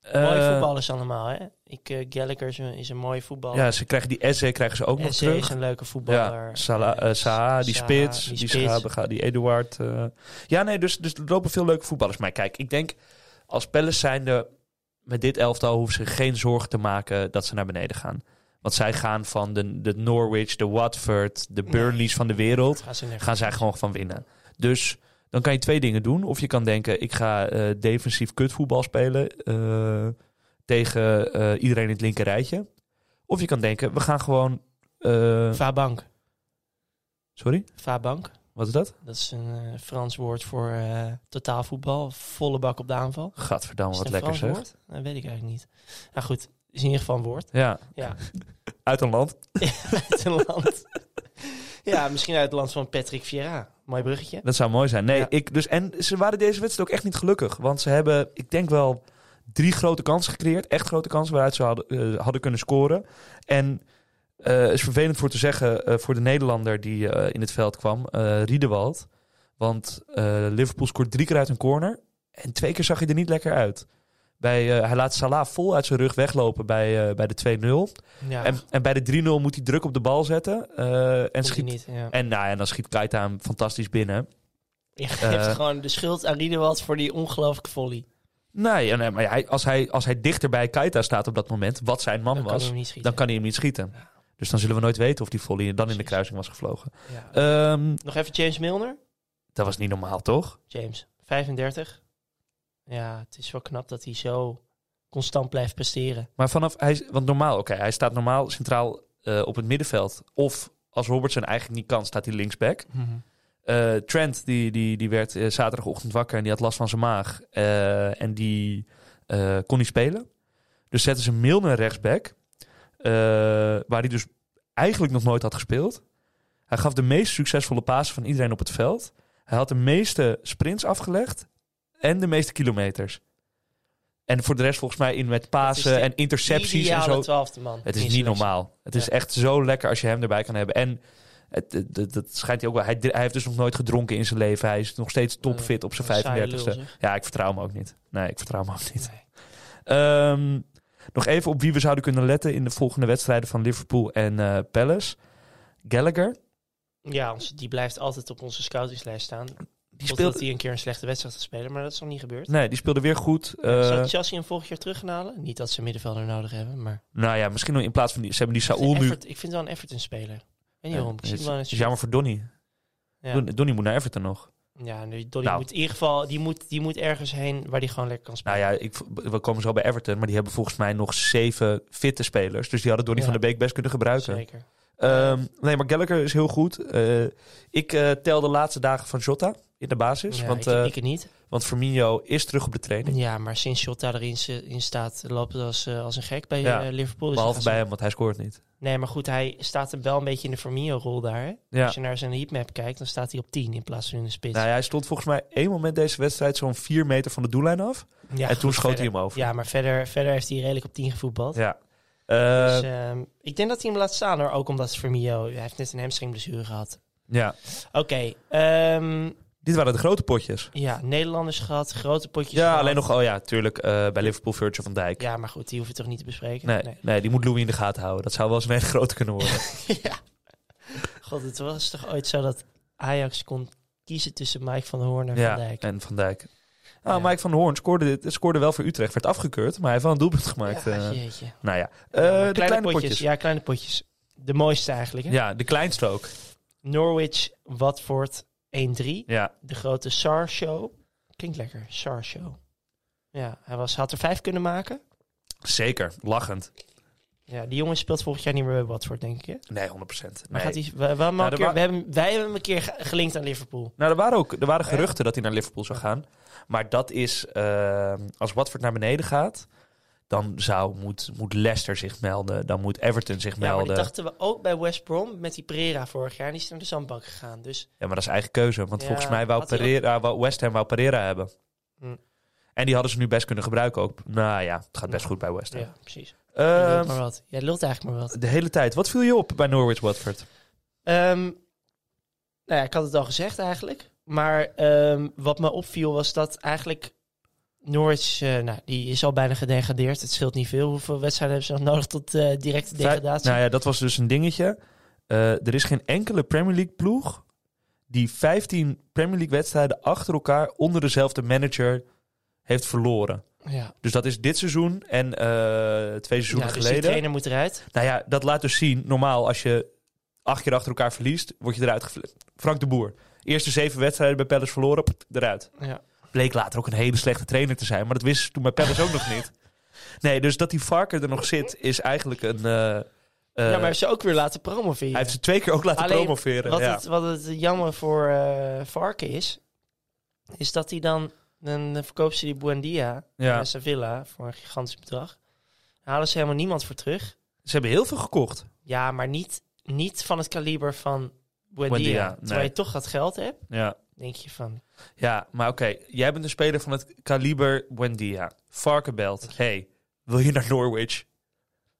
Eh, mooie voetballers allemaal, hè? Ik, eh, Gallagher is een, is een mooie voetballer. Ja, ze krijgen die Esse krijgen ze ook nog Eze terug. is een leuke voetballer. Ja, Salah, eh, Eh, Saha, die Saha, spits, die spits. Die Eduard. eh. Ja, nee, dus, dus er lopen veel leuke voetballers. Maar kijk, ik denk als Palace zijnde met dit elftal hoeven ze geen zorgen te maken dat ze naar beneden gaan. Want zij gaan van de, de Norwich, de Watford, de Burnleys van de wereld, Gaan, ze nergens gaan zij gewoon van winnen. Dus dan kan je twee dingen doen. Of je kan denken, ik ga eh, defensief kutvoetbal spelen eh, tegen eh, iedereen in het linker rijtje. Of je kan denken, we gaan gewoon... Vabank. sorry, Vabank. wat is dat? Dat is een Frans woord voor totaalvoetbal. Volle bak op de aanval. Gadverdamme, wat lekker Frans zeg. woord? Dat weet ik eigenlijk niet. Nou goed, is in ieder geval een woord. Ja, Ja, uit een land. uit een land. ja, misschien uit het land van Patrick Vieira. Mooi bruggetje. Dat zou mooi zijn. Nee, Ja. ik dus en ze waren deze wedstrijd ook echt niet gelukkig, want ze hebben, ik denk wel drie grote kansen gecreëerd, echt grote kansen waaruit ze hadden, eh, hadden kunnen scoren. En eh is vervelend voor te zeggen eh, voor de Nederlander die in het veld kwam, Riedewald, want Liverpool scoort drie keer uit een corner en twee keer zag hij er niet lekker uit. Bij, eh, hij laat Salah vol uit zijn rug weglopen bij, eh, bij de 2-0. Ja, En, en bij de 3-0 moet hij druk op de bal zetten. eh, en, schiet, niet. Ja. en, nou, en dan schiet Keita hem fantastisch binnen. Je geeft gewoon de schuld aan Riedewald voor die ongelooflijke volley. Nee, maar hij, als, hij, als hij dichter bij Keita staat op dat moment, wat zijn man Dan was, dan kan hij hem niet schieten. Dus dan zullen we nooit weten of die volley dan in de kruising was gevlogen. Ehm, Nog even James Milner. dat was niet normaal, toch? James, 35. Ja, het is wel knap dat hij zo constant blijft presteren. Maar vanaf, hij, want normaal, oké, hij staat normaal centraal eh, op het middenveld. Of als Robertson eigenlijk niet kan, staat hij linksback. Eh, Trent, die, die, die werd eh, zaterdagochtend wakker en die had last van zijn maag. En die kon niet spelen. Dus zetten ze Milner rechtsback. waar hij dus eigenlijk nog nooit had gespeeld. Hij gaf de meest succesvolle pasen van iedereen op het veld. Hij had de meeste sprints afgelegd. En de meeste kilometers. En voor de rest volgens mij in met pasen en intercepties en zo. twaalfde man. Het is niet normaal. Het is Ja. echt zo lekker als je hem erbij kan hebben. En het, dat schijnt hij ook wel. Hij, hij heeft dus nog nooit gedronken in zijn leven. Hij is nog steeds topfit op zijn Een saaie 35ste. lul, zeg. Ja, ik vertrouw hem ook niet. Nee, ik vertrouw hem ook niet. Nee. Ehm, nog even op wie we zouden kunnen letten in de volgende wedstrijden van Liverpool en eh, Palace. Gallagher. Ja, die blijft altijd op onze scoutingslijst staan. Die speelde, hij een keer een slechte wedstrijd gaat spelen, maar dat is nog niet gebeurd. nee, die speelde weer goed. Eh, Zou Chelsea hem volgend jaar terug gaan halen? Niet dat ze een middenvelder nodig hebben, maar... nou ja, misschien in plaats van die... Ze hebben die Saúl nu... Ik vind wel een Everton-speler. Weet niet waarom. Het is, wel het is jammer voor Donny. Ja, Don- Donny moet naar Everton nog. ja nu, Donny Nou. moet in ieder geval... Die moet, die moet ergens heen waar hij gewoon lekker kan spelen. Nou ja, ik, we komen zo bij Everton, maar die hebben volgens mij nog zeven fitte spelers. Dus die hadden Donny Ja. van de Beek best kunnen gebruiken. Zeker. Ehm, nee, maar Gallagher is heel goed. Eh, ik eh, tel de laatste dagen van Jota in de basis. Ja, want, ik, eh, ik niet. want Firmino is terug op de training. Ja, maar sinds Jota erin in staat, loopt het als, als een gek bij Ja. Liverpool. Dus Behalve bij hem, want hij scoort niet. Nee, maar goed, hij staat er wel een beetje in de Firmino-rol daar. Hè? Ja. Als je naar zijn heatmap kijkt, dan staat hij op 10 in plaats van in de spits. Nou ja, hij stond volgens mij één moment deze wedstrijd zo'n vier meter van de doellijn af. Ja, en toen schoot hij hem over. Ja, maar verder, verder heeft hij redelijk op 10 gevoetbald. Ja. Eh, Dus ehm, ik denk dat hij hem laat staan hoor. Ook omdat Firmino, hij heeft net een hamstringblessure gehad. ja. Oké, ehm, Dit waren de grote potjes. ja, Nederlanders gehad, grote potjes Ja, gehad. alleen nog, oh ja, tuurlijk, eh, bij Liverpool Virgil van Dijk. Ja, maar goed, die hoef je toch niet te bespreken? Nee, nee. die moet Louis in de gaten houden. Dat zou wel eens een hele grote kunnen worden. ja. God, het was toch ooit zo dat Ajax kon kiezen tussen Mike van der Hoorn en ja, Van Dijk. en Van Dijk. Nou, Ja. Mike van der Hoorn scoorde, dit, scoorde wel voor Utrecht. Werd afgekeurd, maar hij heeft wel een doelpunt gemaakt. Ja, eh. jeetje. nou ja, Eh, de kleine, potjes. Ja, kleine potjes. De mooiste eigenlijk. Hè? Ja, de kleinste ook. Norwich, Watford 1-3. Ja, De grote SAR Show. Klinkt lekker, SAR Show. Ja, hij was, had er vijf kunnen maken. zeker. Lachend. Ja, die jongen speelt volgend jaar niet meer bij Watford, denk ik. Hè? Nee, 100%. Maar gaat hij, we, Nou, er keer, we hebben, wij hebben hem een keer ge- gelinkt aan Liverpool. Nou, er waren ook er waren Ja. geruchten dat hij naar Liverpool zou gaan. Maar dat is, eh, als Watford naar beneden gaat, dan zou, moet, moet Leicester zich melden. Dan moet Everton zich Ja, melden. die dachten we ook bij West Brom met die Pereira vorig jaar. En die is naar de zandbank gegaan. Dus Ja, maar dat is eigen keuze. Want Ja, volgens mij wou ook- Pereira, West Ham wou Pereira hebben. Hm. En die hadden ze nu best kunnen gebruiken ook. Nou ja, het gaat best goed bij West Ham. ja, precies. Ehm, Jij lult maar wat. Jij lult eigenlijk maar wat. de hele tijd. Wat viel je op bij Norwich Watford? Ehm, nou ja, ik had het al gezegd eigenlijk. Maar ehm, wat me opviel was dat eigenlijk Norwich, eh, nou, die is al bijna gedegradeerd. Het scheelt niet veel. Hoeveel wedstrijden hebben ze nog nodig tot eh, directe degradatie? Nou ja, dat was dus een dingetje. Eh, er is geen enkele Premier League ploeg die 15 Premier League wedstrijden achter elkaar onder dezelfde manager heeft verloren. Ja. Dus dat is dit seizoen en eh, twee Ja, seizoenen dus die geleden. trainer moet eruit. Nou ja, dat laat dus zien. Normaal, als je acht keer achter elkaar verliest, word je eruit geflipt. Frank de Boer. Eerste zeven wedstrijden bij Palace verloren, eruit. Ja. Bleek later ook een hele slechte trainer te zijn. Maar dat wist ze toen bij Palace ook nog niet. Nee, dus dat die Varker er nog zit, is eigenlijk een... eh, eh, ja, maar heeft ze ook weer laten promoveren. hij heeft ze twee keer ook laten Alleen, promoveren. Wat, ja. het, wat het jammer voor eh Varken is, is dat hij dan, dan verkoopt ze die Buendia Ja. naar Sevilla voor een gigantisch bedrag. Daar halen ze helemaal niemand voor terug. Ze hebben heel veel gekocht. Ja, maar niet, niet van het kaliber van Buendia. Buendia, Terwijl nee. je toch dat geld hebt, Ja, denk je van... ja maar oké. Jij bent een speler van het kaliber Buendia. Varken belt. Hey, wil je naar Norwich?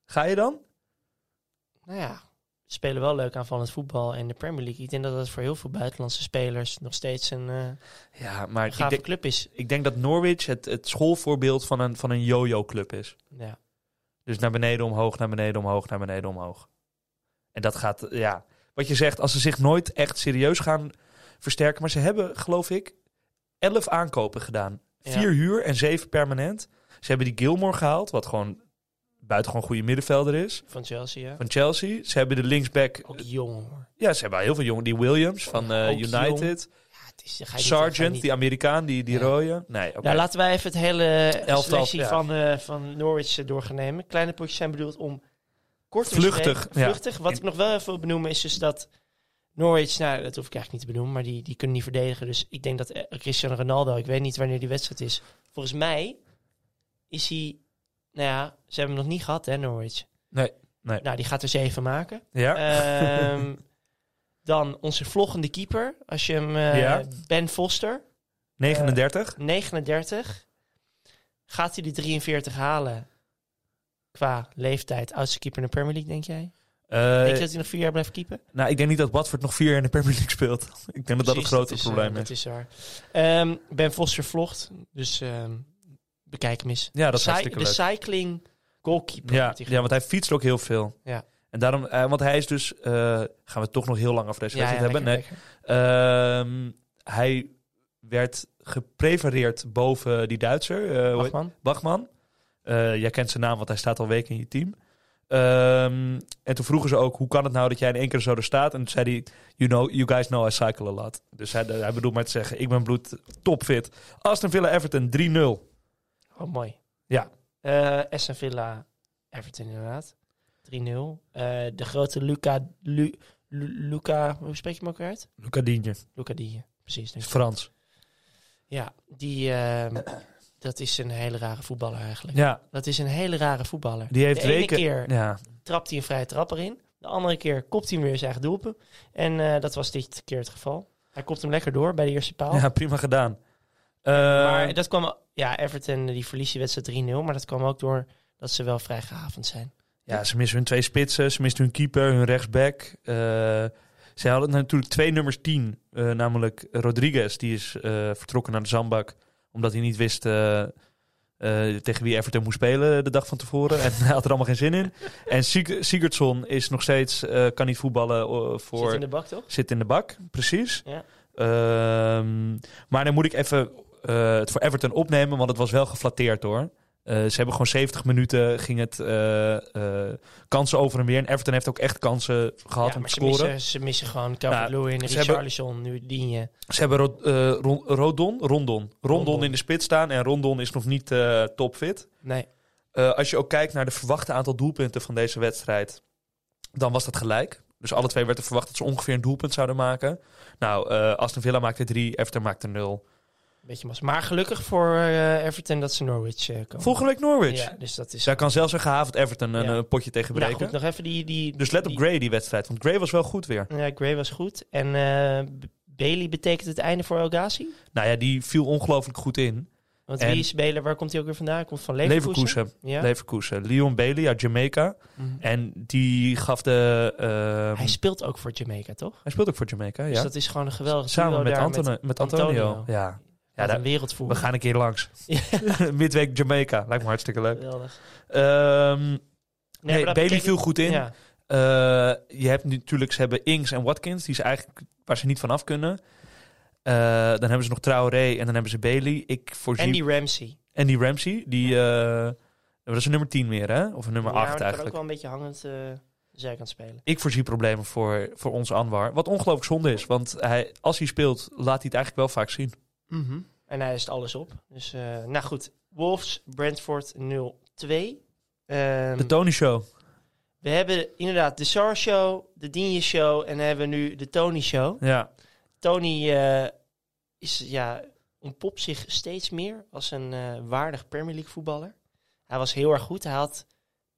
Ga je dan? Nou ja, spelen wel leuk aanvallend voetbal in de Premier League. Ik denk dat dat voor heel veel buitenlandse spelers nog steeds een eh Ja, maar ik gave denk, club is. ik denk dat Norwich het, het schoolvoorbeeld van een, van een yo-yo club is. Ja. Dus naar beneden, omhoog, naar beneden, omhoog, naar beneden, omhoog. En dat gaat, ja, wat je zegt, als ze zich nooit echt serieus gaan versterken. Maar ze hebben, geloof ik, elf aankopen gedaan. Ja. Vier huur en zeven permanent. Ze hebben die Gilmore gehaald, wat gewoon buitengewoon goede middenvelder is. Van Chelsea, ja. Van Chelsea. Ze hebben de linksback. Ook jong hoor. Ja, ze hebben heel veel jongen. Die Williams van Ook United. Ja, Sargent, die Amerikaan, die, die Ja. rode. Nee, oké. Nou, laten wij even het hele Elftal, selectie ja. van, eh, van Norwich eh, door gaan nemen. Kleine potjes zijn bedoeld om kort te Vluchtig. Vluchtig. Wat ik nog wel even wil benoemen is dus dat Norwich, nou dat hoef ik eigenlijk niet te benoemen, maar die, die kunnen niet verdedigen. Dus ik denk dat Cristiano Ronaldo, ik weet niet wanneer die wedstrijd is. Volgens mij is hij, nou ja, ze hebben hem nog niet gehad hè, Norwich. Nee, nee. Nou, die gaat er zeven maken. Ja? Ehm, dan onze vloggende keeper, als je hem, eh, Ja. Ben Foster. 39. 39. Gaat hij de 43 halen qua leeftijd? Oudste keeper in de Premier League, denk jij? Eh, denk je dat hij nog vier jaar blijft keepen? nou, ik denk niet dat Watford nog vier jaar in de Premier League speelt. Ik denk dat dat het grote probleem eh, is. Dat is waar. Ehm, ben Foster vlogt, dus ehm, bekijk hem eens. Ja, dat is Cy- de cycling goalkeeper. Ja, ja, want hij fietst ook heel veel. Ja. En daarom, eh, want hij is dus, eh, gaan we toch nog heel lang over deze Ja, wedstrijd ja, hebben. lekker, Nee, lekker. Ehm, hij werd geprefereerd boven die Duitser, heet- Bachman. Bachman. Jij kent zijn naam, want hij staat al weken in je team. Ehm, en toen vroegen ze ook, hoe kan het nou dat jij in één keer zo er staat? En toen zei hij, you, know, you guys know I cycle a lot. Dus hij, hij bedoelt maar te zeggen, ik ben bloed topfit. Aston Villa Everton 3-0. Oh, mooi. Ja. Aston Villa, Everton inderdaad. 3-0. Eh, de grote Luca... Lu, Lu- Luca... Hoe spreek je hem ook uit? Luca Digne, Luca die Precies. denk ik. Frans. Ja, die... ehm, dat is een hele rare voetballer eigenlijk. Ja, Dat is een hele rare voetballer. die heeft de ene weken... keer Ja, trapt hij een vrije trap erin. De andere keer kopt hij hem weer zijn eigen doelpunt. En eh, dat was dit keer het geval. Hij kopt hem lekker door bij de eerste paal. ja, prima gedaan. Eh, maar dat kwam... Ja, Everton die verliest die wedstrijd 3-0. Maar dat kwam ook door dat ze wel vrij gehavend zijn. Ja, ze missen hun twee spitsen, ze missen hun keeper, hun rechtsback. Eh ze hadden natuurlijk twee nummers 10, eh, namelijk Rodriguez, die is vertrokken naar de zandbak, omdat hij niet wist tegen wie Everton moest spelen de dag van tevoren. en hij had er allemaal geen zin in. En Sig- Sigurdsson is nog steeds, kan niet voetballen voor... Zit in de bak, toch? Zit in de bak, precies. Ja. Ehm, maar dan moet ik even eh, het voor Everton opnemen, want het was wel geflatteerd hoor. Eh, ze hebben gewoon 70 minuten, ging het eh, kansen over en weer. En Everton heeft ook echt kansen gehad Ja, om te ze scoren. missen, ze missen gewoon Calvert-Lewin, ze Richarlison, nu dien je. Ze hebben Ro- eh, Ron- Rodon, Rondon, Rondon Rondon. in de spits staan. En Rondon is nog niet topfit. Nee. Als je ook kijkt naar de verwachte aantal doelpunten van deze wedstrijd, dan was dat gelijk. Dus alle twee werd er verwacht dat ze ongeveer een doelpunt zouden maken. Nou, Aston Villa maakte drie, Everton maakte nul. Beetje mas. Maar gelukkig voor eh, Everton dat ze Norwich eh, komen. Volgende week Norwich. Ja, dus dat is... Daar kan zelfs een gehavend Everton een Ja. potje tegen nou goed, nog even die... die dus let op Gray die wedstrijd, want Gray was wel goed weer. Ja, Gray was goed. En eh, Bailey betekent het einde voor El Ghazi? Nou ja, die viel ongelooflijk goed in. Want En- wie is Bailey? Waar komt hij ook weer vandaan? Hij komt van Leverkusen. Leverkusen. Ja. Leverkusen. Leon Bailey uit Jamaica. Mhm. En die gaf de... ehm, Hij speelt ook voor Jamaica, toch? hij speelt ook voor Jamaica, ja. Dus dat is gewoon een geweldige Samen met, daar Antone- met, Antonio. Antonio. Ja, ja daar- een wereldvoer. we gaan een keer langs. Midweek Jamaica. Lijkt me hartstikke leuk. Geweldig. Ehm, Nee, Bailey viel goed in. Ja. Eh, je hebt natuurlijk, ze hebben Ings en Watkins, die is eigenlijk waar ze niet vanaf kunnen. Eh, dan hebben ze nog Traoré en dan hebben ze Bailey. Ik voorzie... En die Ramsey. En die Ramsey, die, eh, dat is een nummer 10 meer, hè? Of een nummer ja, 8 maar die kan eigenlijk. ook wel een beetje hangend eh zijkant spelen. Ik voorzie problemen voor, voor onze Anwar. Wat ongelooflijk zonde is, want hij, als hij speelt, laat hij het eigenlijk wel vaak zien. En hij is alles op. Dus, eh, nou goed. Wolves, Brentford 0-2. Ehm, De Tony Show. we hebben inderdaad de Sar Show, de Digne Show en dan hebben we nu de Tony Show. Ja, Tony eh, is, ja, ontpopt zich steeds meer als een eh, waardig Premier League voetballer. Hij was heel erg goed. Hij had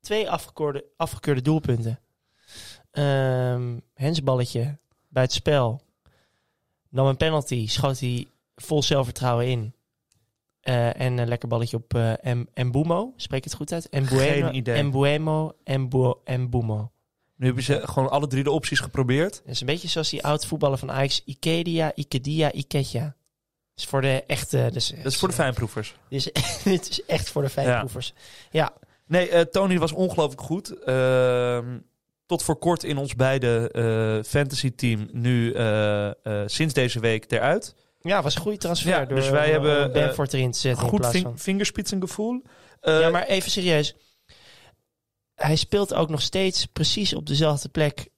twee afgekeurde, afgekeurde doelpunten. Ehm hensballetje bij het spel. Nam een penalty, schoot hij vol zelfvertrouwen in. Eh, en een lekker balletje op M- Mbumo. Spreek het goed uit? Mbuemo, Geen idee. Mbuemo, Mbu- Mbumo. nu hebben ze gewoon alle drie de opties geprobeerd. Het is een beetje zoals die oud voetballer van Ajax. Ikedia, Ikedia, Iketja. Dat is voor de echte... Dus, Dat is voor de fijnproevers. Dit is, dit is echt voor de fijnproevers. Ja. Nee, eh, Tony was ongelooflijk goed. Ehm, tot voor kort in ons beide fantasy team. Nu sinds deze week eruit. Ja, was een goede transfer. Ja, door dus wij eh, hebben, Benford erin te zetten Goed plaats ving, van... vingerspitsengevoel. Eh, ja, maar even serieus. Hij speelt ook nog steeds precies op dezelfde plek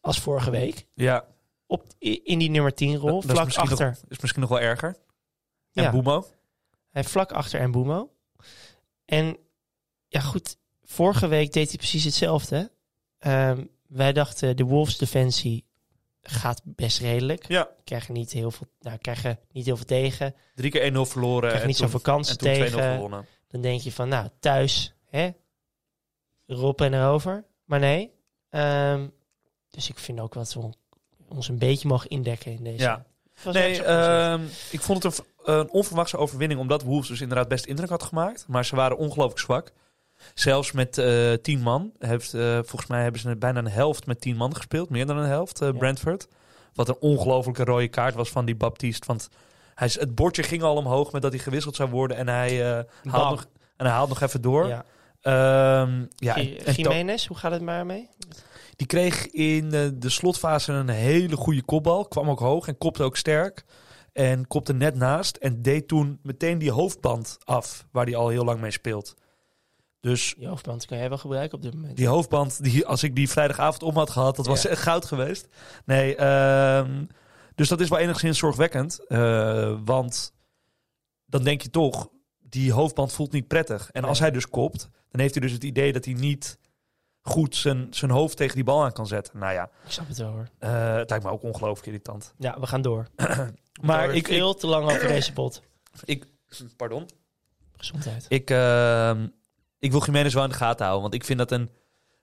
als vorige week. ja, Op, in die nummer 10 rol. dat vlak achter. nog, is misschien nog wel erger. En Ja. Boemo. Hij vlak achter Mbumo. En ja, goed. Vorige week deed hij precies hetzelfde. Ehm, wij dachten de Wolves defensie gaat best redelijk. Ja. Krijgen niet heel veel, nou, krijgen niet heel veel tegen. Drie keer 1-0 verloren. Krijgen en niet zoveel kansen En toen 2-0 tegen. gewonnen. Dan denk je van, nou, thuis, hè? Erop en erover. Maar nee. Ehm, dus ik vind ook dat we ons een beetje mogen indekken in deze. Ja. Nee, ehm, ik vond het een, een onverwachte overwinning. Omdat Wolves dus inderdaad best indruk had gemaakt. Maar ze waren ongelooflijk zwak. Zelfs met eh tien man. Heeft, eh, volgens mij hebben ze bijna een helft met tien man gespeeld. Meer dan een helft, Ja. Brentford. Wat een ongelofelijke rode kaart was van die Baptiste. Want hij, het bordje ging al omhoog met dat hij gewisseld zou worden. En hij, haalt, nog, en hij haalt nog even door. ja. To- Jiménez, hoe gaat het maar mee? Die kreeg in de slotfase een hele goede kopbal. Kwam ook hoog en kopte ook sterk. En kopte net naast. En deed toen meteen die hoofdband af. Waar hij al heel lang mee speelt. Dus Die hoofdband kan jij wel gebruiken op dit moment. die hoofdband, die, als ik die vrijdagavond om had gehad, dat was Ja. echt goud geweest. Nee, ehm, dus dat is wel enigszins zorgwekkend. eh, want dan denk je toch, die hoofdband voelt niet prettig. En als hij dus kopt, dan heeft hij dus het idee dat hij niet goed zijn, zijn hoofd tegen die bal aan kan zetten. Nou ja, Ik snap het wel hoor. eh, het lijkt me ook ongelooflijk irritant. Ja, we gaan door. Maar Door ik, ik, veel te lang over deze pot. ik, pardon? Gezondheid. Ik, ehm, ik wil Jiménez wel in de gaten houden. Want ik vind dat een,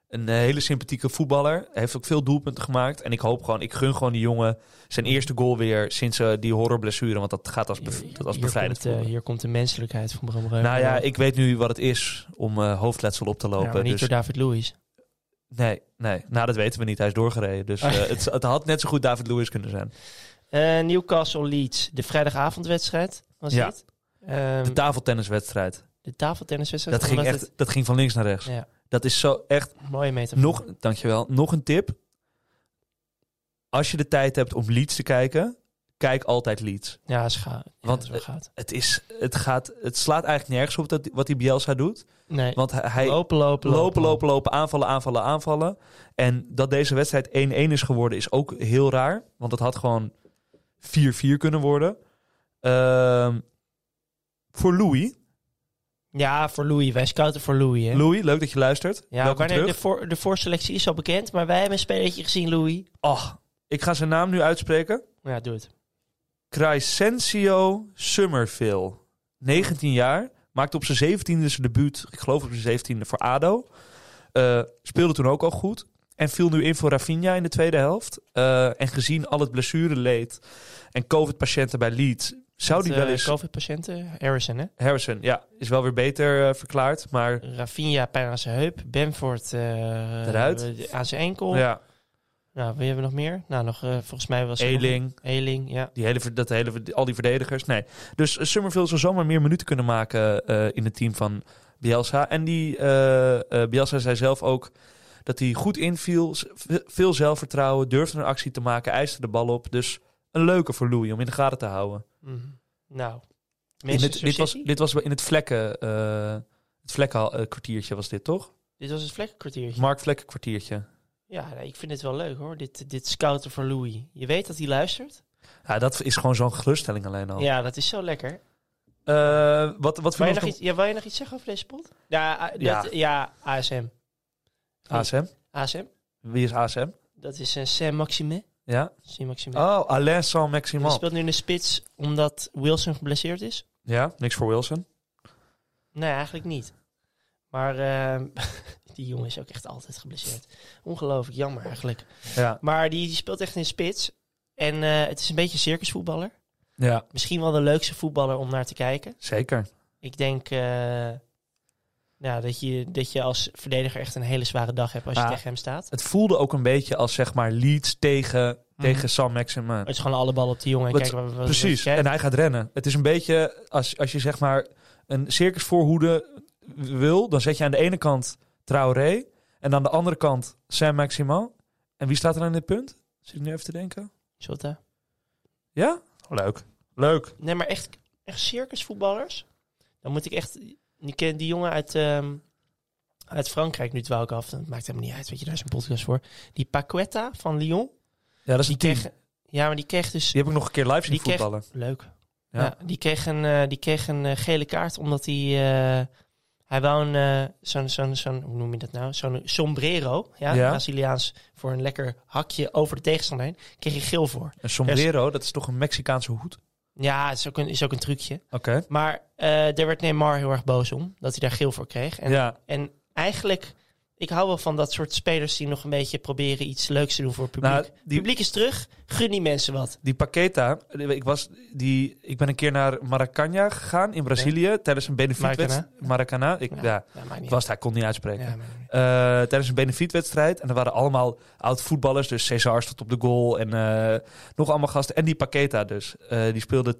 een hele sympathieke voetballer. Hij heeft ook veel doelpunten gemaakt. En ik hoop gewoon, ik gun gewoon die jongen zijn eerste goal weer sinds eh, die horrorblessure. Want dat gaat als, bev- Hier- dat als hier bevrijdend komt, eh. Hier komt de menselijkheid van Bram Reumer. Nou ja, ik weet nu wat het is om eh, hoofdletsel op te Ja, lopen. maar niet dus, door David Luiz. nee, nee, nou dat weten we niet. Hij is doorgereden. Dus eh, het, het had net zo goed David Lewis kunnen zijn. Eh, Newcastle Leeds, de vrijdagavondwedstrijd was Ja. dit. Ehm, De tafeltenniswedstrijd. De tafeltenniswedstrijd. Dat ging echt, dat ging van links naar rechts. Ja, Dat is zo echt mooie metafoor. Nog, dankjewel. Nog een tip. Als je de tijd hebt om Leeds te kijken, kijk altijd Leeds. Ja, is ga, Want, gaat. Het, is, het, gaat, het slaat eigenlijk nergens op dat, wat die Bielsa doet. Nee, Want hij, lopen, lopen, lopen, lopen, lopen, aanvallen, aanvallen, aanvallen. En dat deze wedstrijd 1-1 is geworden is ook heel raar. Want het had gewoon 4-4 kunnen worden. Ehm, voor Louis. Ja, voor Louis. Wij scouten voor Louis. Hè? Louis, leuk dat je luistert. ja, Welkom wanneer de, voor, de voorselectie is al bekend, maar wij hebben een spelletje gezien, Louis. Oh, ik ga zijn naam nu uitspreken. Ja, doe het. Crescencio Summerville. 19 jaar. Maakte op zijn 17e zijn debuut. Ik geloof op zijn 17e voor ADO. Eh, speelde toen ook al goed. En viel nu in voor Rafinha in de tweede helft. Eh, en gezien al het blessureleed en COVID-patiënten bij Leeds... zou die wel eh, eens... COVID-patiënten, Harrison, hè? Harrison, ja, is wel weer beter eh, verklaard. Maar Rafinha pijn aan zijn heup. Benford eh, Eruit. aan zijn enkel. ja, Nou, wie hebben we nog meer? Nou, nog, volgens mij was nog- Eling, Eling, ja. die hele, dat hele, al die verdedigers. Nee. Dus Summerville zal zomaar meer minuten kunnen maken in het team van Bielsa. En die Bielsa zei zelf ook dat hij goed inviel. Veel zelfvertrouwen, durfde een actie te maken, eiste de bal op. Dus een leuke voor Louis om in de gaten te houden. Mhm. Nou, In het, dit, was, dit was in het vlekken, eh het vlekken eh, kwartiertje was dit toch? Dit was het vlekkenkwartiertje. Mark Vlekken kwartiertje. Ja, nee, ik vind het wel leuk hoor. Dit, dit scouten voor Louis. Je weet dat hij luistert. Ja, dat is gewoon zo'n geruststelling alleen al. Ja, dat is zo lekker. Eh, wat, wat Wil je, nog je iets, ja, wil je nog iets zeggen over deze pot? Ja, dat, Ja. ja. ASM. ASM? ASM? Wie is ASM? Dat is een Sam Maxime. Ja? Sam Maxime. Oh, Alain Die Saint-Maximin. speelt nu in de spits omdat Wilson geblesseerd is. Ja, niks voor Wilson. Nee, eigenlijk niet. Maar ehm, die jongen is ook echt altijd geblesseerd. Ongelooflijk jammer eigenlijk. Ja. Maar die, die speelt echt in de spits. En eh, het is een beetje een circusvoetballer. Ja, Misschien wel de leukste voetballer om naar te kijken. zeker. Ik denk eh, ja, dat, je, dat je als verdediger echt een hele zware dag hebt als je tegen hem staat. Het voelde ook een beetje als zeg maar Leeds tegen, tegen Sam Maximin. Het is gewoon alle ballen op die jongen en Wat- kijken wat, wat Precies, wat- en hij gaat rennen. Het is een beetje als, als je zeg maar een circusvoorhoede wil, dan zet je aan de ene kant Traoré en aan de andere kant Sam Maximin. En wie staat er aan dit punt? Zit ik nu even te denken? Jota. Ja? Oh, leuk. Leuk. Nee, maar echt, echt circusvoetballers. Dan moet ik echt... Die, ken, die jongen uit, ehm, uit Frankrijk, nu dwaal ik af. Dat maakt helemaal niet uit, weet je, daar is een podcast voor. Die Paqueta van Lyon. Ja, dat is Die een team. kreeg, ja, maar die kreeg dus... Die heb ik nog een keer live zien kreeg- voetballen. Leuk. Ja. Ja. die kreeg een, eh, die kreeg een eh, gele kaart omdat hij... eh, hij wou een, zo'n, zo'n, zo'n, hoe noem je dat nou? Zo'n sombrero, ja, Ja. Braziliaans, voor een lekker hakje over de tegenstander heen. Kreeg hij geel voor. Een sombrero, dat is toch een Mexicaanse hoed? Ja, is ook een, is ook een trucje. Oké. Maar eh daar werd Neymar heel erg boos om, dat hij daar geel voor kreeg. En, Ja, en eigenlijk, ik hou wel van dat soort spelers die nog een beetje proberen iets leuks te doen voor het publiek. Nou, die- publiek is terug, gun die mensen wat. Die Paqueta, ik, was, die, ik ben een keer naar Maracanã gegaan in Brazilië tijdens een benefietwedstrijd. Maracanã. Ik, ja. Ja, was daar, kon niet uitspreken. Ja. Eh, tijdens een benefietwedstrijd. En er waren allemaal oud-voetballers. Dus Cesar stond op de goal. En eh, nog allemaal gasten. En die Paqueta dus. Eh, die speelde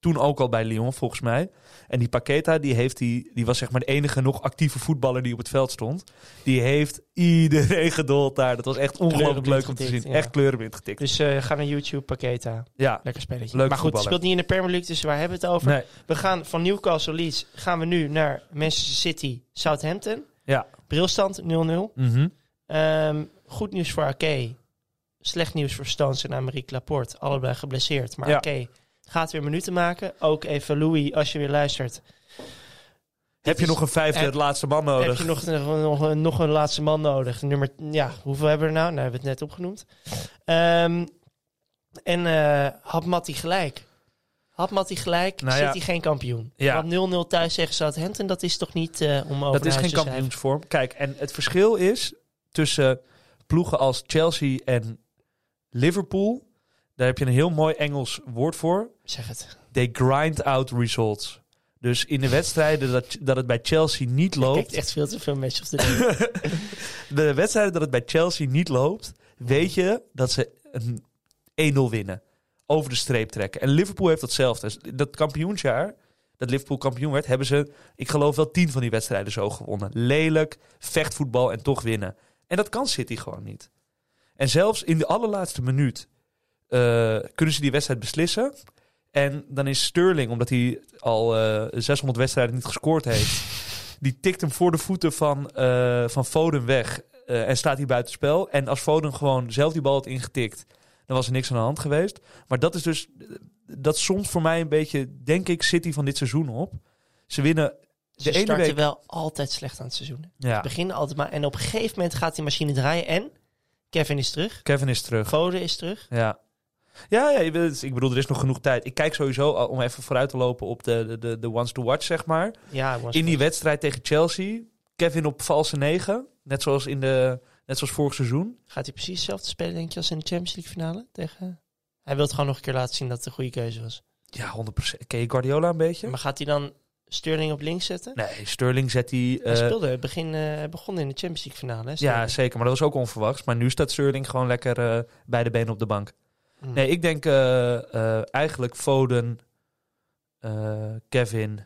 toen ook al bij Lyon, volgens mij. En die Paqueta, die, heeft die, die was zeg maar de enige nog actieve voetballer die op het veld stond. Die heeft iedereen gedold daar. Dat was echt ongelooflijk leuk om te zien. ja. Echt kleurenblind getikt. Dus eh, ga naar YouTube, Paqueta. ja, Lekker spelletje. Leuk maar goed, het speelt niet in de Premier League, dus waar hebben we het over? nee. We gaan van Newcastle Leeds gaan we nu naar Manchester City, Southampton. Ja. Brilstand 0-0. Mhm. Ehm, goed nieuws voor Ake. Slecht nieuws voor Stones en Amerique Laporte. Allebei geblesseerd. Maar Ja. Ake gaat weer minuten maken. Ook even Louis, als je weer luistert. Heb je is- nog een vijfde, heb- het laatste man nodig? Heb je nog, nog, nog, een- nog een laatste man nodig? Nummer, ja, hoeveel hebben we er nou? Nou, hebben we het net opgenoemd. Ehm, en eh had Matty gelijk. Had Matty gelijk, Nou ja. hij geen kampioen. Ja. Want 0-0 thuis tegen Southampton, dat is toch niet eh, om over Dat is geen kampioensvorm. Kijk, en het verschil is tussen ploegen als Chelsea en Liverpool. Daar heb je een heel mooi Engels woord voor. Zeg het. They grind out results. Dus in de wedstrijden dat, dat het bij Chelsea niet Kijkt loopt. echt veel te veel matches of the day. De wedstrijden dat het bij Chelsea niet loopt. Weet je dat ze een 1-0 winnen. Over de streep trekken. En Liverpool heeft datzelfde. Dat kampioensjaar, dat Liverpool kampioen werd, hebben ze, ik geloof wel tien van die wedstrijden zo gewonnen. Lelijk, vechtvoetbal en toch winnen. En dat kan City gewoon niet. En zelfs in de allerlaatste minuut eh, kunnen ze die wedstrijd beslissen. En dan is Sterling, omdat hij al eh 600 wedstrijden niet gescoord heeft, die tikt hem voor de voeten van, eh, van Foden weg. en staat hij buitenspel. En als Foden gewoon zelf die bal had ingetikt, dan was er niks aan de hand geweest. Maar dat is dus, dat somt voor mij een beetje, denk ik, City van dit seizoen op. Ze winnen Ze de ene starten week. wel altijd slecht aan het seizoen. Ja, Beginnen altijd maar. En op een gegeven moment gaat die machine draaien. En Kevin is terug. Kevin is terug. Foden is terug. Ja. Ja, ja ik bedoel, er is nog genoeg tijd. Ik kijk sowieso, al- om even vooruit te lopen op de, de, de, ones to watch, zeg maar. Ja, In die wedstrijd tegen Chelsea, Kevin op valse negen. Net zoals, in de, net zoals vorig seizoen. Gaat hij precies hetzelfde spelen, denk je, als in de Champions League finale? Tegen... Hij wil het gewoon nog een keer laten zien dat het een goede keuze was. Ja, 100%. Ken je Guardiola een beetje? Maar gaat hij dan Sterling op links zetten? Nee, Sterling zet die... hij eh, speelde, begin, eh, hij begon in de Champions League finale. Hè, ja, zeker. Maar dat was ook onverwachts. Maar nu staat Sterling gewoon lekker eh, bij de benen op de bank. Hmm. Nee, ik denk eh, eh, eigenlijk Foden, eh, Kevin,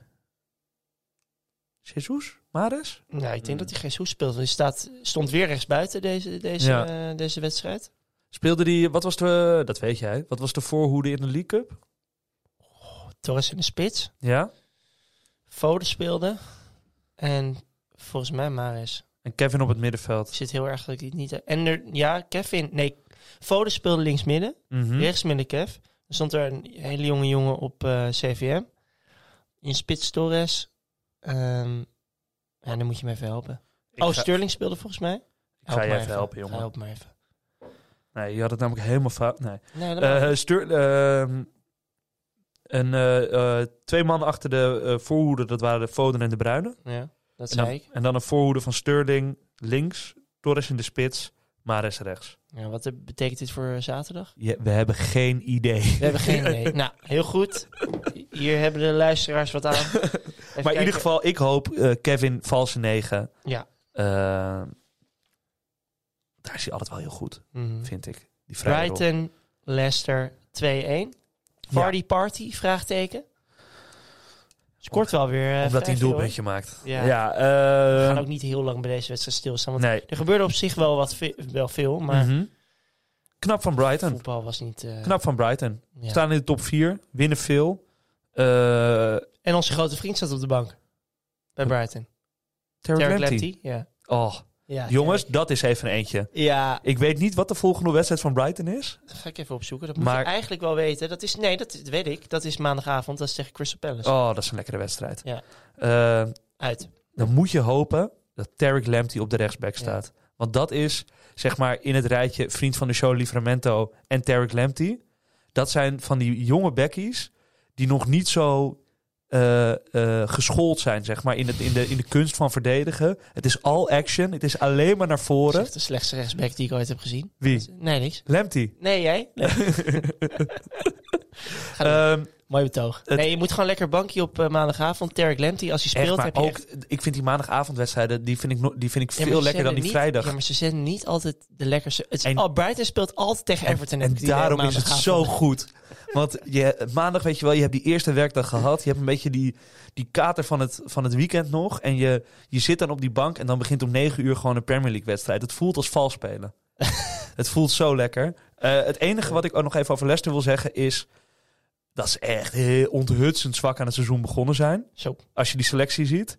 Jesus, Mares? Nou, ik denk Hmm. dat hij Jesus speelt. Hij staat, stond weer rechts buiten deze, deze, Ja. deze wedstrijd. Speelde die, wat was de, dat weet jij, wat was de voorhoede in de League Cup? Torres in de spits. Ja. Foden speelde. En volgens mij Maris. En Kevin op het Ik middenveld. zit heel erg dat ik niet... En er, ja, Kevin... Nee, Foden speelde links midden. Mhm. Rechts midden Kev. Er stond er een hele jonge jongen op eh, CVM. In spits Torres. Ehm ja, dan moet je me even helpen. Ik oh, ga- Sterling speelde volgens mij. ga Help je even helpen, jongen. Help me even. Nee, je had het namelijk helemaal fout. Nee. Nee, mag. Ster- ehm, een, eh, eh, twee mannen achter de voorhoede, dat waren de Foden en de Bruyne. ja, dat En dan, zei ik. en dan een voorhoede van Sterling links, Torres in de spits, Mares rechts. Ja, wat betekent dit voor zaterdag? Je, we hebben geen idee. We hebben geen idee. nou, heel goed. Hier hebben de luisteraars wat aan. Even maar in kijken. ieder geval, ik hoop eh, Kevin valse negen. Ja. Eh, daar is hij altijd wel heel goed, Mhm. vind ik. Die vrije rol. Brighton, Leicester 2-1. Vardy Party, vraagteken. Scoort wel weer. eh, Omdat hij een doelpuntje maakt. Ja. ja We eh, gaan ook niet heel lang bij deze wedstrijd stilstaan. Want nee. er gebeurde op zich wel, wat ve- wel veel, maar Mhm. Knap van Brighton. voetbal was niet... eh, Knap van Brighton. ja. Staan in de top 4, winnen veel. En onze grote vriend zat op de bank. Bij Brighton. Terry. Lamptey. Ja. Oh, ja. jongens, dat is even een eentje. Ja, Ik weet niet wat de volgende wedstrijd van Brighton is. dat ga ik even opzoeken. Dat moet Maar- je eigenlijk wel weten. Dat is, nee, dat, dat weet ik. Dat is maandagavond. Dat is tegen Crystal Palace. Oh, dat is een lekkere wedstrijd. Ja. Eh, Uit. dan moet je hopen dat Tarek Lamptey op de rechtsback staat. Want dat is, zeg maar, in het rijtje vriend van de show Livramento en Tarek Lamptey. Dat zijn van die jonge backies die nog niet zo eh, eh, geschoold zijn, zeg maar, in, het, in, de, in de kunst van verdedigen. Het is all action. Het is alleen maar naar Dat is voren. echt de slechtste rechtsback die ik ooit heb gezien. Wie? Nee, niks. Lamptey. Nee, jij? Nee. Ehm, Mooi betoog. het- Nee, je moet gewoon lekker bankje op eh, maandagavond. Terry Lamptey, als hij echt, speelt, maar heb je ook, echt... ik vind die maandagavondwedstrijden, die vind ik, no- die vind ik Ja, veel lekkerder dan die niet- vrijdag. Ja, maar ze zenden niet altijd de lekkerste... Het is, En- oh, Brighton speelt altijd tegen Everton. En het idee, daarom is het zo goed. Want je, maandag, weet je wel, je hebt die eerste werkdag gehad. Je hebt een beetje die, die kater van het, van het weekend nog. En je, je zit dan op die bank en dan begint om negen uur gewoon een Premier League wedstrijd. Het voelt als vals spelen. het voelt zo lekker. Eh, het enige wat ik ook nog even over Leicester wil zeggen is... dat ze echt heel onthutsend zwak aan het seizoen begonnen zijn. Zo. Als je die selectie ziet.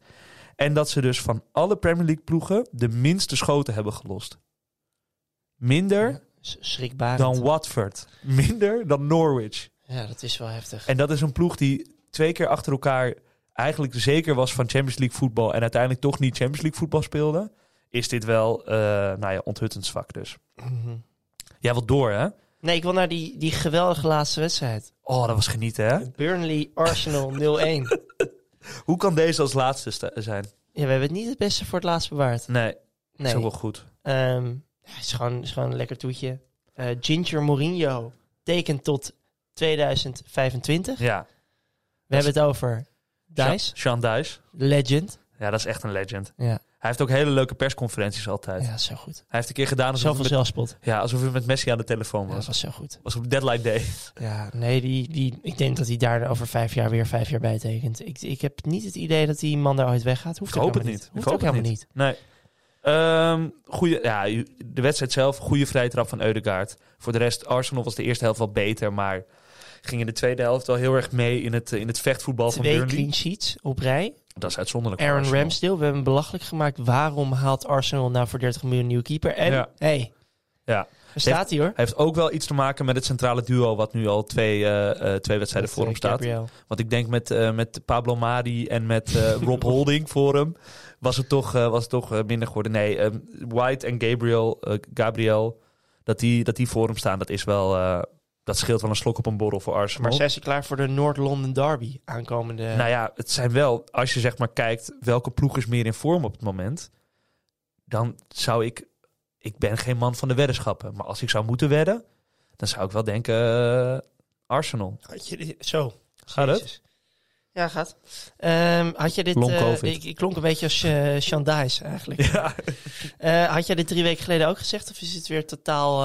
En dat ze dus van alle Premier League ploegen de minste schoten hebben gelost. Minder Schrikbarend. dan Watford. Minder dan Norwich. Ja, dat is wel heftig. En dat is een ploeg die twee keer achter elkaar eigenlijk zeker was van Champions League voetbal en uiteindelijk toch niet Champions League voetbal speelde. Is dit wel, eh nou ja, onthuttend zwak dus. Mhm. Jij wilt door, hè? Nee, ik wil naar die, die geweldige laatste wedstrijd. Oh, dat was genieten, hè? Burnley Arsenal 0-1. Hoe kan deze als laatste zijn? Ja, we hebben het niet het beste voor het laatst bewaard. Nee, Nee. is ook wel goed. Ehm, ja, het is gewoon, is gewoon een lekker toetje. Eh, Ginger Mourinho tekent tot 2025. Ja. We hebben het over Dice, Sean Dice. legend. Ja, dat is echt een legend. Ja, Hij heeft ook hele leuke persconferenties altijd. ja zo goed. Hij heeft een keer gedaan alsof Zoveel zelfspot. ja, alsof hij met Messi aan de telefoon Ja, dat was. was zo goed. was op deadline day. Ja, nee, die, die, ik denk dat hij daar over vijf jaar weer vijf jaar bij tekent. Ik, ik heb niet het idee dat die man daar ooit weggaat. Hoeft Ik ook hoop het helemaal niet. Hoeft Ik ook hoop het helemaal niet. niet. Nee. Goeie, ja, de wedstrijd zelf, goede vrije trap van Eudegaard. Voor de rest, Arsenal was de eerste helft wel beter, maar ging in de tweede helft wel heel erg mee in het, in het vechtvoetbal van Twee Burnley. clean sheets op rij. Dat is uitzonderlijk. Aaron Arsenal. Ramsdale, we hebben hem belachelijk gemaakt. Waarom haalt Arsenal nou voor 30 miljoen een nieuwe keeper? En, Ja. hey, Ja. daar staat hij hoor. Hij heeft ook wel iets te maken met het centrale duo, wat nu al twee, eh, eh, twee wedstrijden voor hem eh, staat. Gabriel. Want ik denk met, met Pablo Mari en met Rob Holding voor hem was het toch, eh, was het toch eh, minder geworden. Nee, ehm, White en Gabriel, eh, Gabriel, dat die, dat die voor hem staan, dat is wel, dat scheelt wel een slok op een borrel voor Arsenal. Maar zijn ze klaar voor de Noord-London Derby aankomende... Nou ja, het zijn wel, als je zeg maar kijkt welke ploeg is meer in vorm op het moment, dan zou ik, ik ben geen man van de weddenschappen, maar als ik zou moeten wedden, dan zou ik wel denken Arsenal. Had je dit, zo. Gaat het? Ja, gaat. Ehm, had je dit... Eh, ik, ik klonk een beetje als Dice eigenlijk. Ja. Eh, had jij dit drie weken geleden ook gezegd? Of is het weer totaal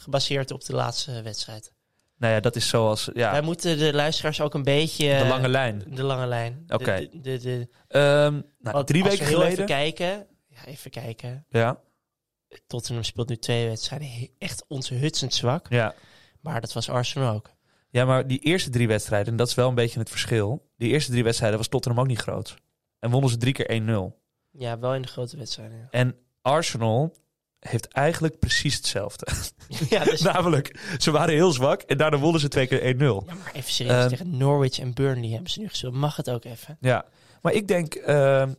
gebaseerd op de laatste wedstrijd? Nou ja, dat is zoals, ja, Wij moeten de luisteraars ook een beetje... de lange lijn. De lange lijn. Oké. De, de, de- Ehm, nou, drie weken we geleden. even kijken... Ja, even kijken. Ja, Tottenham speelt nu twee wedstrijden. Echt onthutsend zwak. ja. Maar dat was Arsenal ook. Ja, maar die eerste drie wedstrijden, en dat is wel een beetje het verschil. Die eerste drie wedstrijden was Tottenham ook niet groot. En wonnen ze drie keer 1-0. Ja, wel in de grote wedstrijden. Ja, En Arsenal heeft eigenlijk precies hetzelfde. ja, dus, Namelijk, ze waren heel zwak en daarna wonnen ze twee keer 1-0. ja maar even serieus. Ehm, tegen Norwich en Burnley hebben ze nu gespeeld. Mag het ook even? 1-1. Ja, maar ik denk, ehm,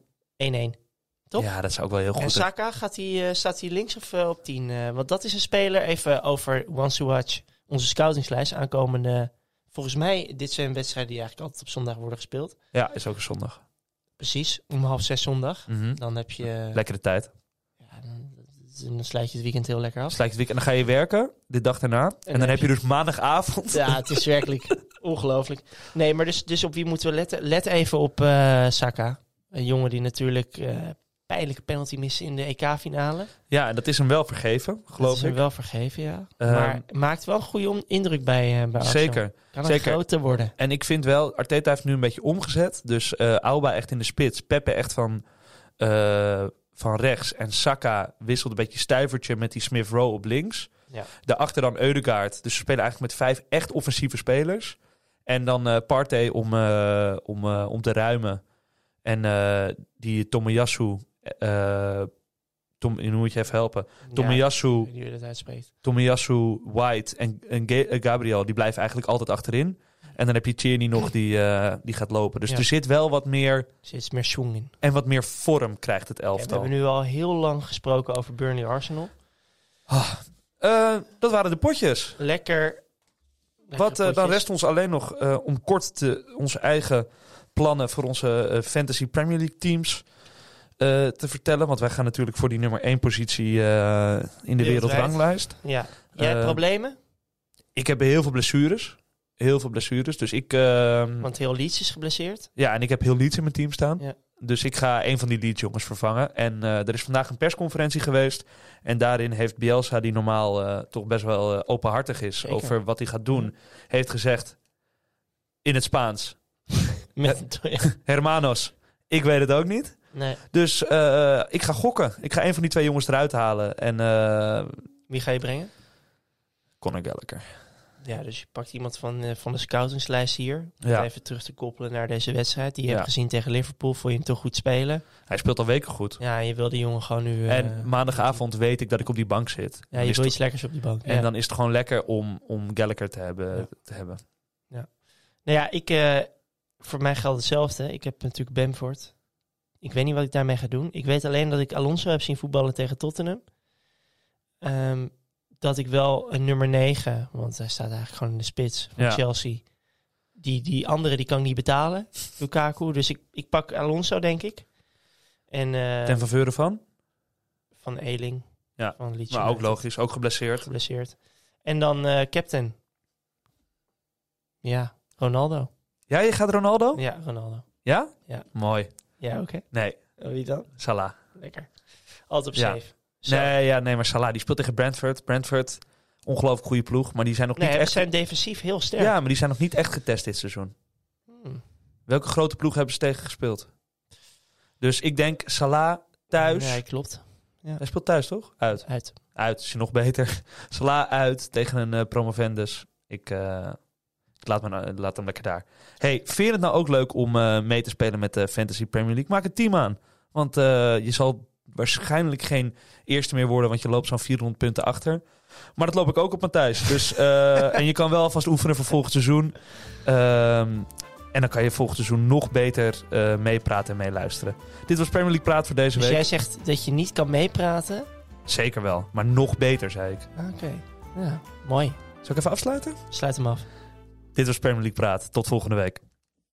Toch? ja, dat zou ook wel heel En goed zijn. Saka, gaat hij, eh, staat hij links of eh, op 10? Eh, want dat is een speler, even over Once to Watch, onze scoutingslijst aankomende... Volgens mij, dit zijn wedstrijden die eigenlijk altijd op zondag worden gespeeld. Ja, is ook een zondag. Precies, om half zes zondag. Mhm. Dan heb je... Lekkere tijd. Ja, dan, dan sluit je het weekend heel lekker af. Slijkt het weekend. En dan ga je werken, de dag daarna. En, dan, dan heb je dus maandagavond. Ja, het is werkelijk ongelooflijk. Nee, maar dus, dus op wie moeten we letten? Let even op eh, Saka. Een jongen die natuurlijk eh pijnlijke penalty miste in de EK-finale. Ja, en dat is hem wel vergeven, Dat geloof is hem ik. wel vergeven, ja. Ehm, maar maakt wel een goede indruk bij, eh bij Arsenal. Zeker. Kan zeker. groter worden. En ik vind wel, Arteta heeft nu een beetje omgezet. Dus eh Auba echt in de spits. Pepe echt van, eh, van rechts. En Saka wisselt een beetje stuivertje met die Smith Rowe op links. Ja. Daarachter dan Eudegaard. Dus we spelen eigenlijk met vijf echt offensieve spelers. En dan eh Partey om, om, om te ruimen. En die Tomiyasu... eh Tom, hoe moet je even helpen? Ja, Tomiyasu, uitspreekt. Tomiyasu, White en, en Ga- Gabriel, die blijven eigenlijk altijd achterin. En dan heb je Tierney nog die, eh, die gaat lopen. Dus Ja. er zit wel wat meer Er zit meer swing in. en wat meer vorm krijgt het Ja, we elftal. hebben nu al heel lang gesproken over Burnley Arsenal. Eh, dat waren de potjes. Lekker. lekker Wat, dan rest ons alleen nog om kort te, onze eigen plannen voor onze Fantasy Premier League teams eh, te vertellen. Want wij gaan natuurlijk voor die nummer 1 positie eh, in de wereldranglijst. Ja. Jij hebt Eh, problemen? Ik heb heel veel blessures. Heel veel blessures. Dus ik... eh, Want heel Leeds is geblesseerd. Ja, en ik heb heel Leeds in mijn team staan. Ja. Dus ik ga een van die Leeds jongens vervangen. En er is vandaag een persconferentie geweest. En daarin heeft Bielsa, die normaal toch best wel openhartig is Zeker. over wat hij gaat doen, heeft gezegd in het Spaans: Met, Hermanos, ik weet het ook niet. Nee. Dus eh, ik ga gokken. Ik ga een van die twee jongens eruit halen. En eh Wie ga je brengen? Conor Gallagher. Ja, dus je pakt iemand van, eh, van de scoutingslijst hier. Om Ja. Even terug te koppelen naar deze wedstrijd. Die je Ja. hebt gezien tegen Liverpool. Vond je hem toch goed spelen? Hij speelt al weken goed. Ja, je wil die jongen gewoon nu... en maandagavond weet ik dat ik op die bank zit. Ja, je wil iets lekkers op die bank. En ja. dan is het gewoon lekker om, om Gallagher te hebben. Ja. Te hebben. Nou ja, ik, voor mij geldt hetzelfde. Ik heb natuurlijk Bamford. Ik weet niet wat ik daarmee ga doen. Ik weet alleen dat ik Alonso heb zien voetballen tegen Tottenham. Ehm, dat ik wel een nummer 9, want hij staat eigenlijk gewoon in de spits van Ja. Chelsea. Die, die andere die kan ik niet betalen, Lukaku. Dus ik, ik pak Alonso, denk ik. En eh, Ten faveur van. van Eling. Ja, van Maar ook logisch, ook geblesseerd. Geblesseerd. En dan eh, captain. Ja, Ronaldo. Ja, je gaat Ronaldo? Ja, Ronaldo. Ja? Ja. Mooi. Ja, oké. Nee, Oh, Wie dan? Salah. Lekker. Altijd op Ja. safe. Zo. Nee, ja, nee, maar Salah die speelt tegen Brentford. Brentford, ongelooflijk goede ploeg. Maar die zijn nog Nee, niet echt... zijn defensief heel sterk. Ja, maar die zijn nog niet echt getest dit seizoen. Hmm. Welke grote ploeg hebben ze tegen gespeeld? Dus ik denk Salah thuis. Nee, klopt. Hij speelt thuis, toch? Uit. Uit. Uit is nog beter. Salah uit tegen een eh, promovendus. Ik, eh, ik laat, me, nou- laat hem lekker daar. Hey, vind je het nou ook leuk om eh, mee te spelen met de Fantasy Premier League? Maak een team aan. Want eh, je zal waarschijnlijk geen eerste meer worden, want je loopt zo'n 400 punten achter. Maar dat loop ik ook op Matthijs. Dus, eh, en je kan wel alvast oefenen voor volgend seizoen. Ehm, en dan kan je volgend seizoen nog beter eh, meepraten en meeluisteren. Dit was Premier League Praat voor deze Dus week. jij zegt dat je niet kan meepraten? Zeker wel, maar nog beter, zei ik. Oké. Ja, mooi. Zal ik even afsluiten? Sluit hem af. Dit was Premier League Praat. Tot volgende week.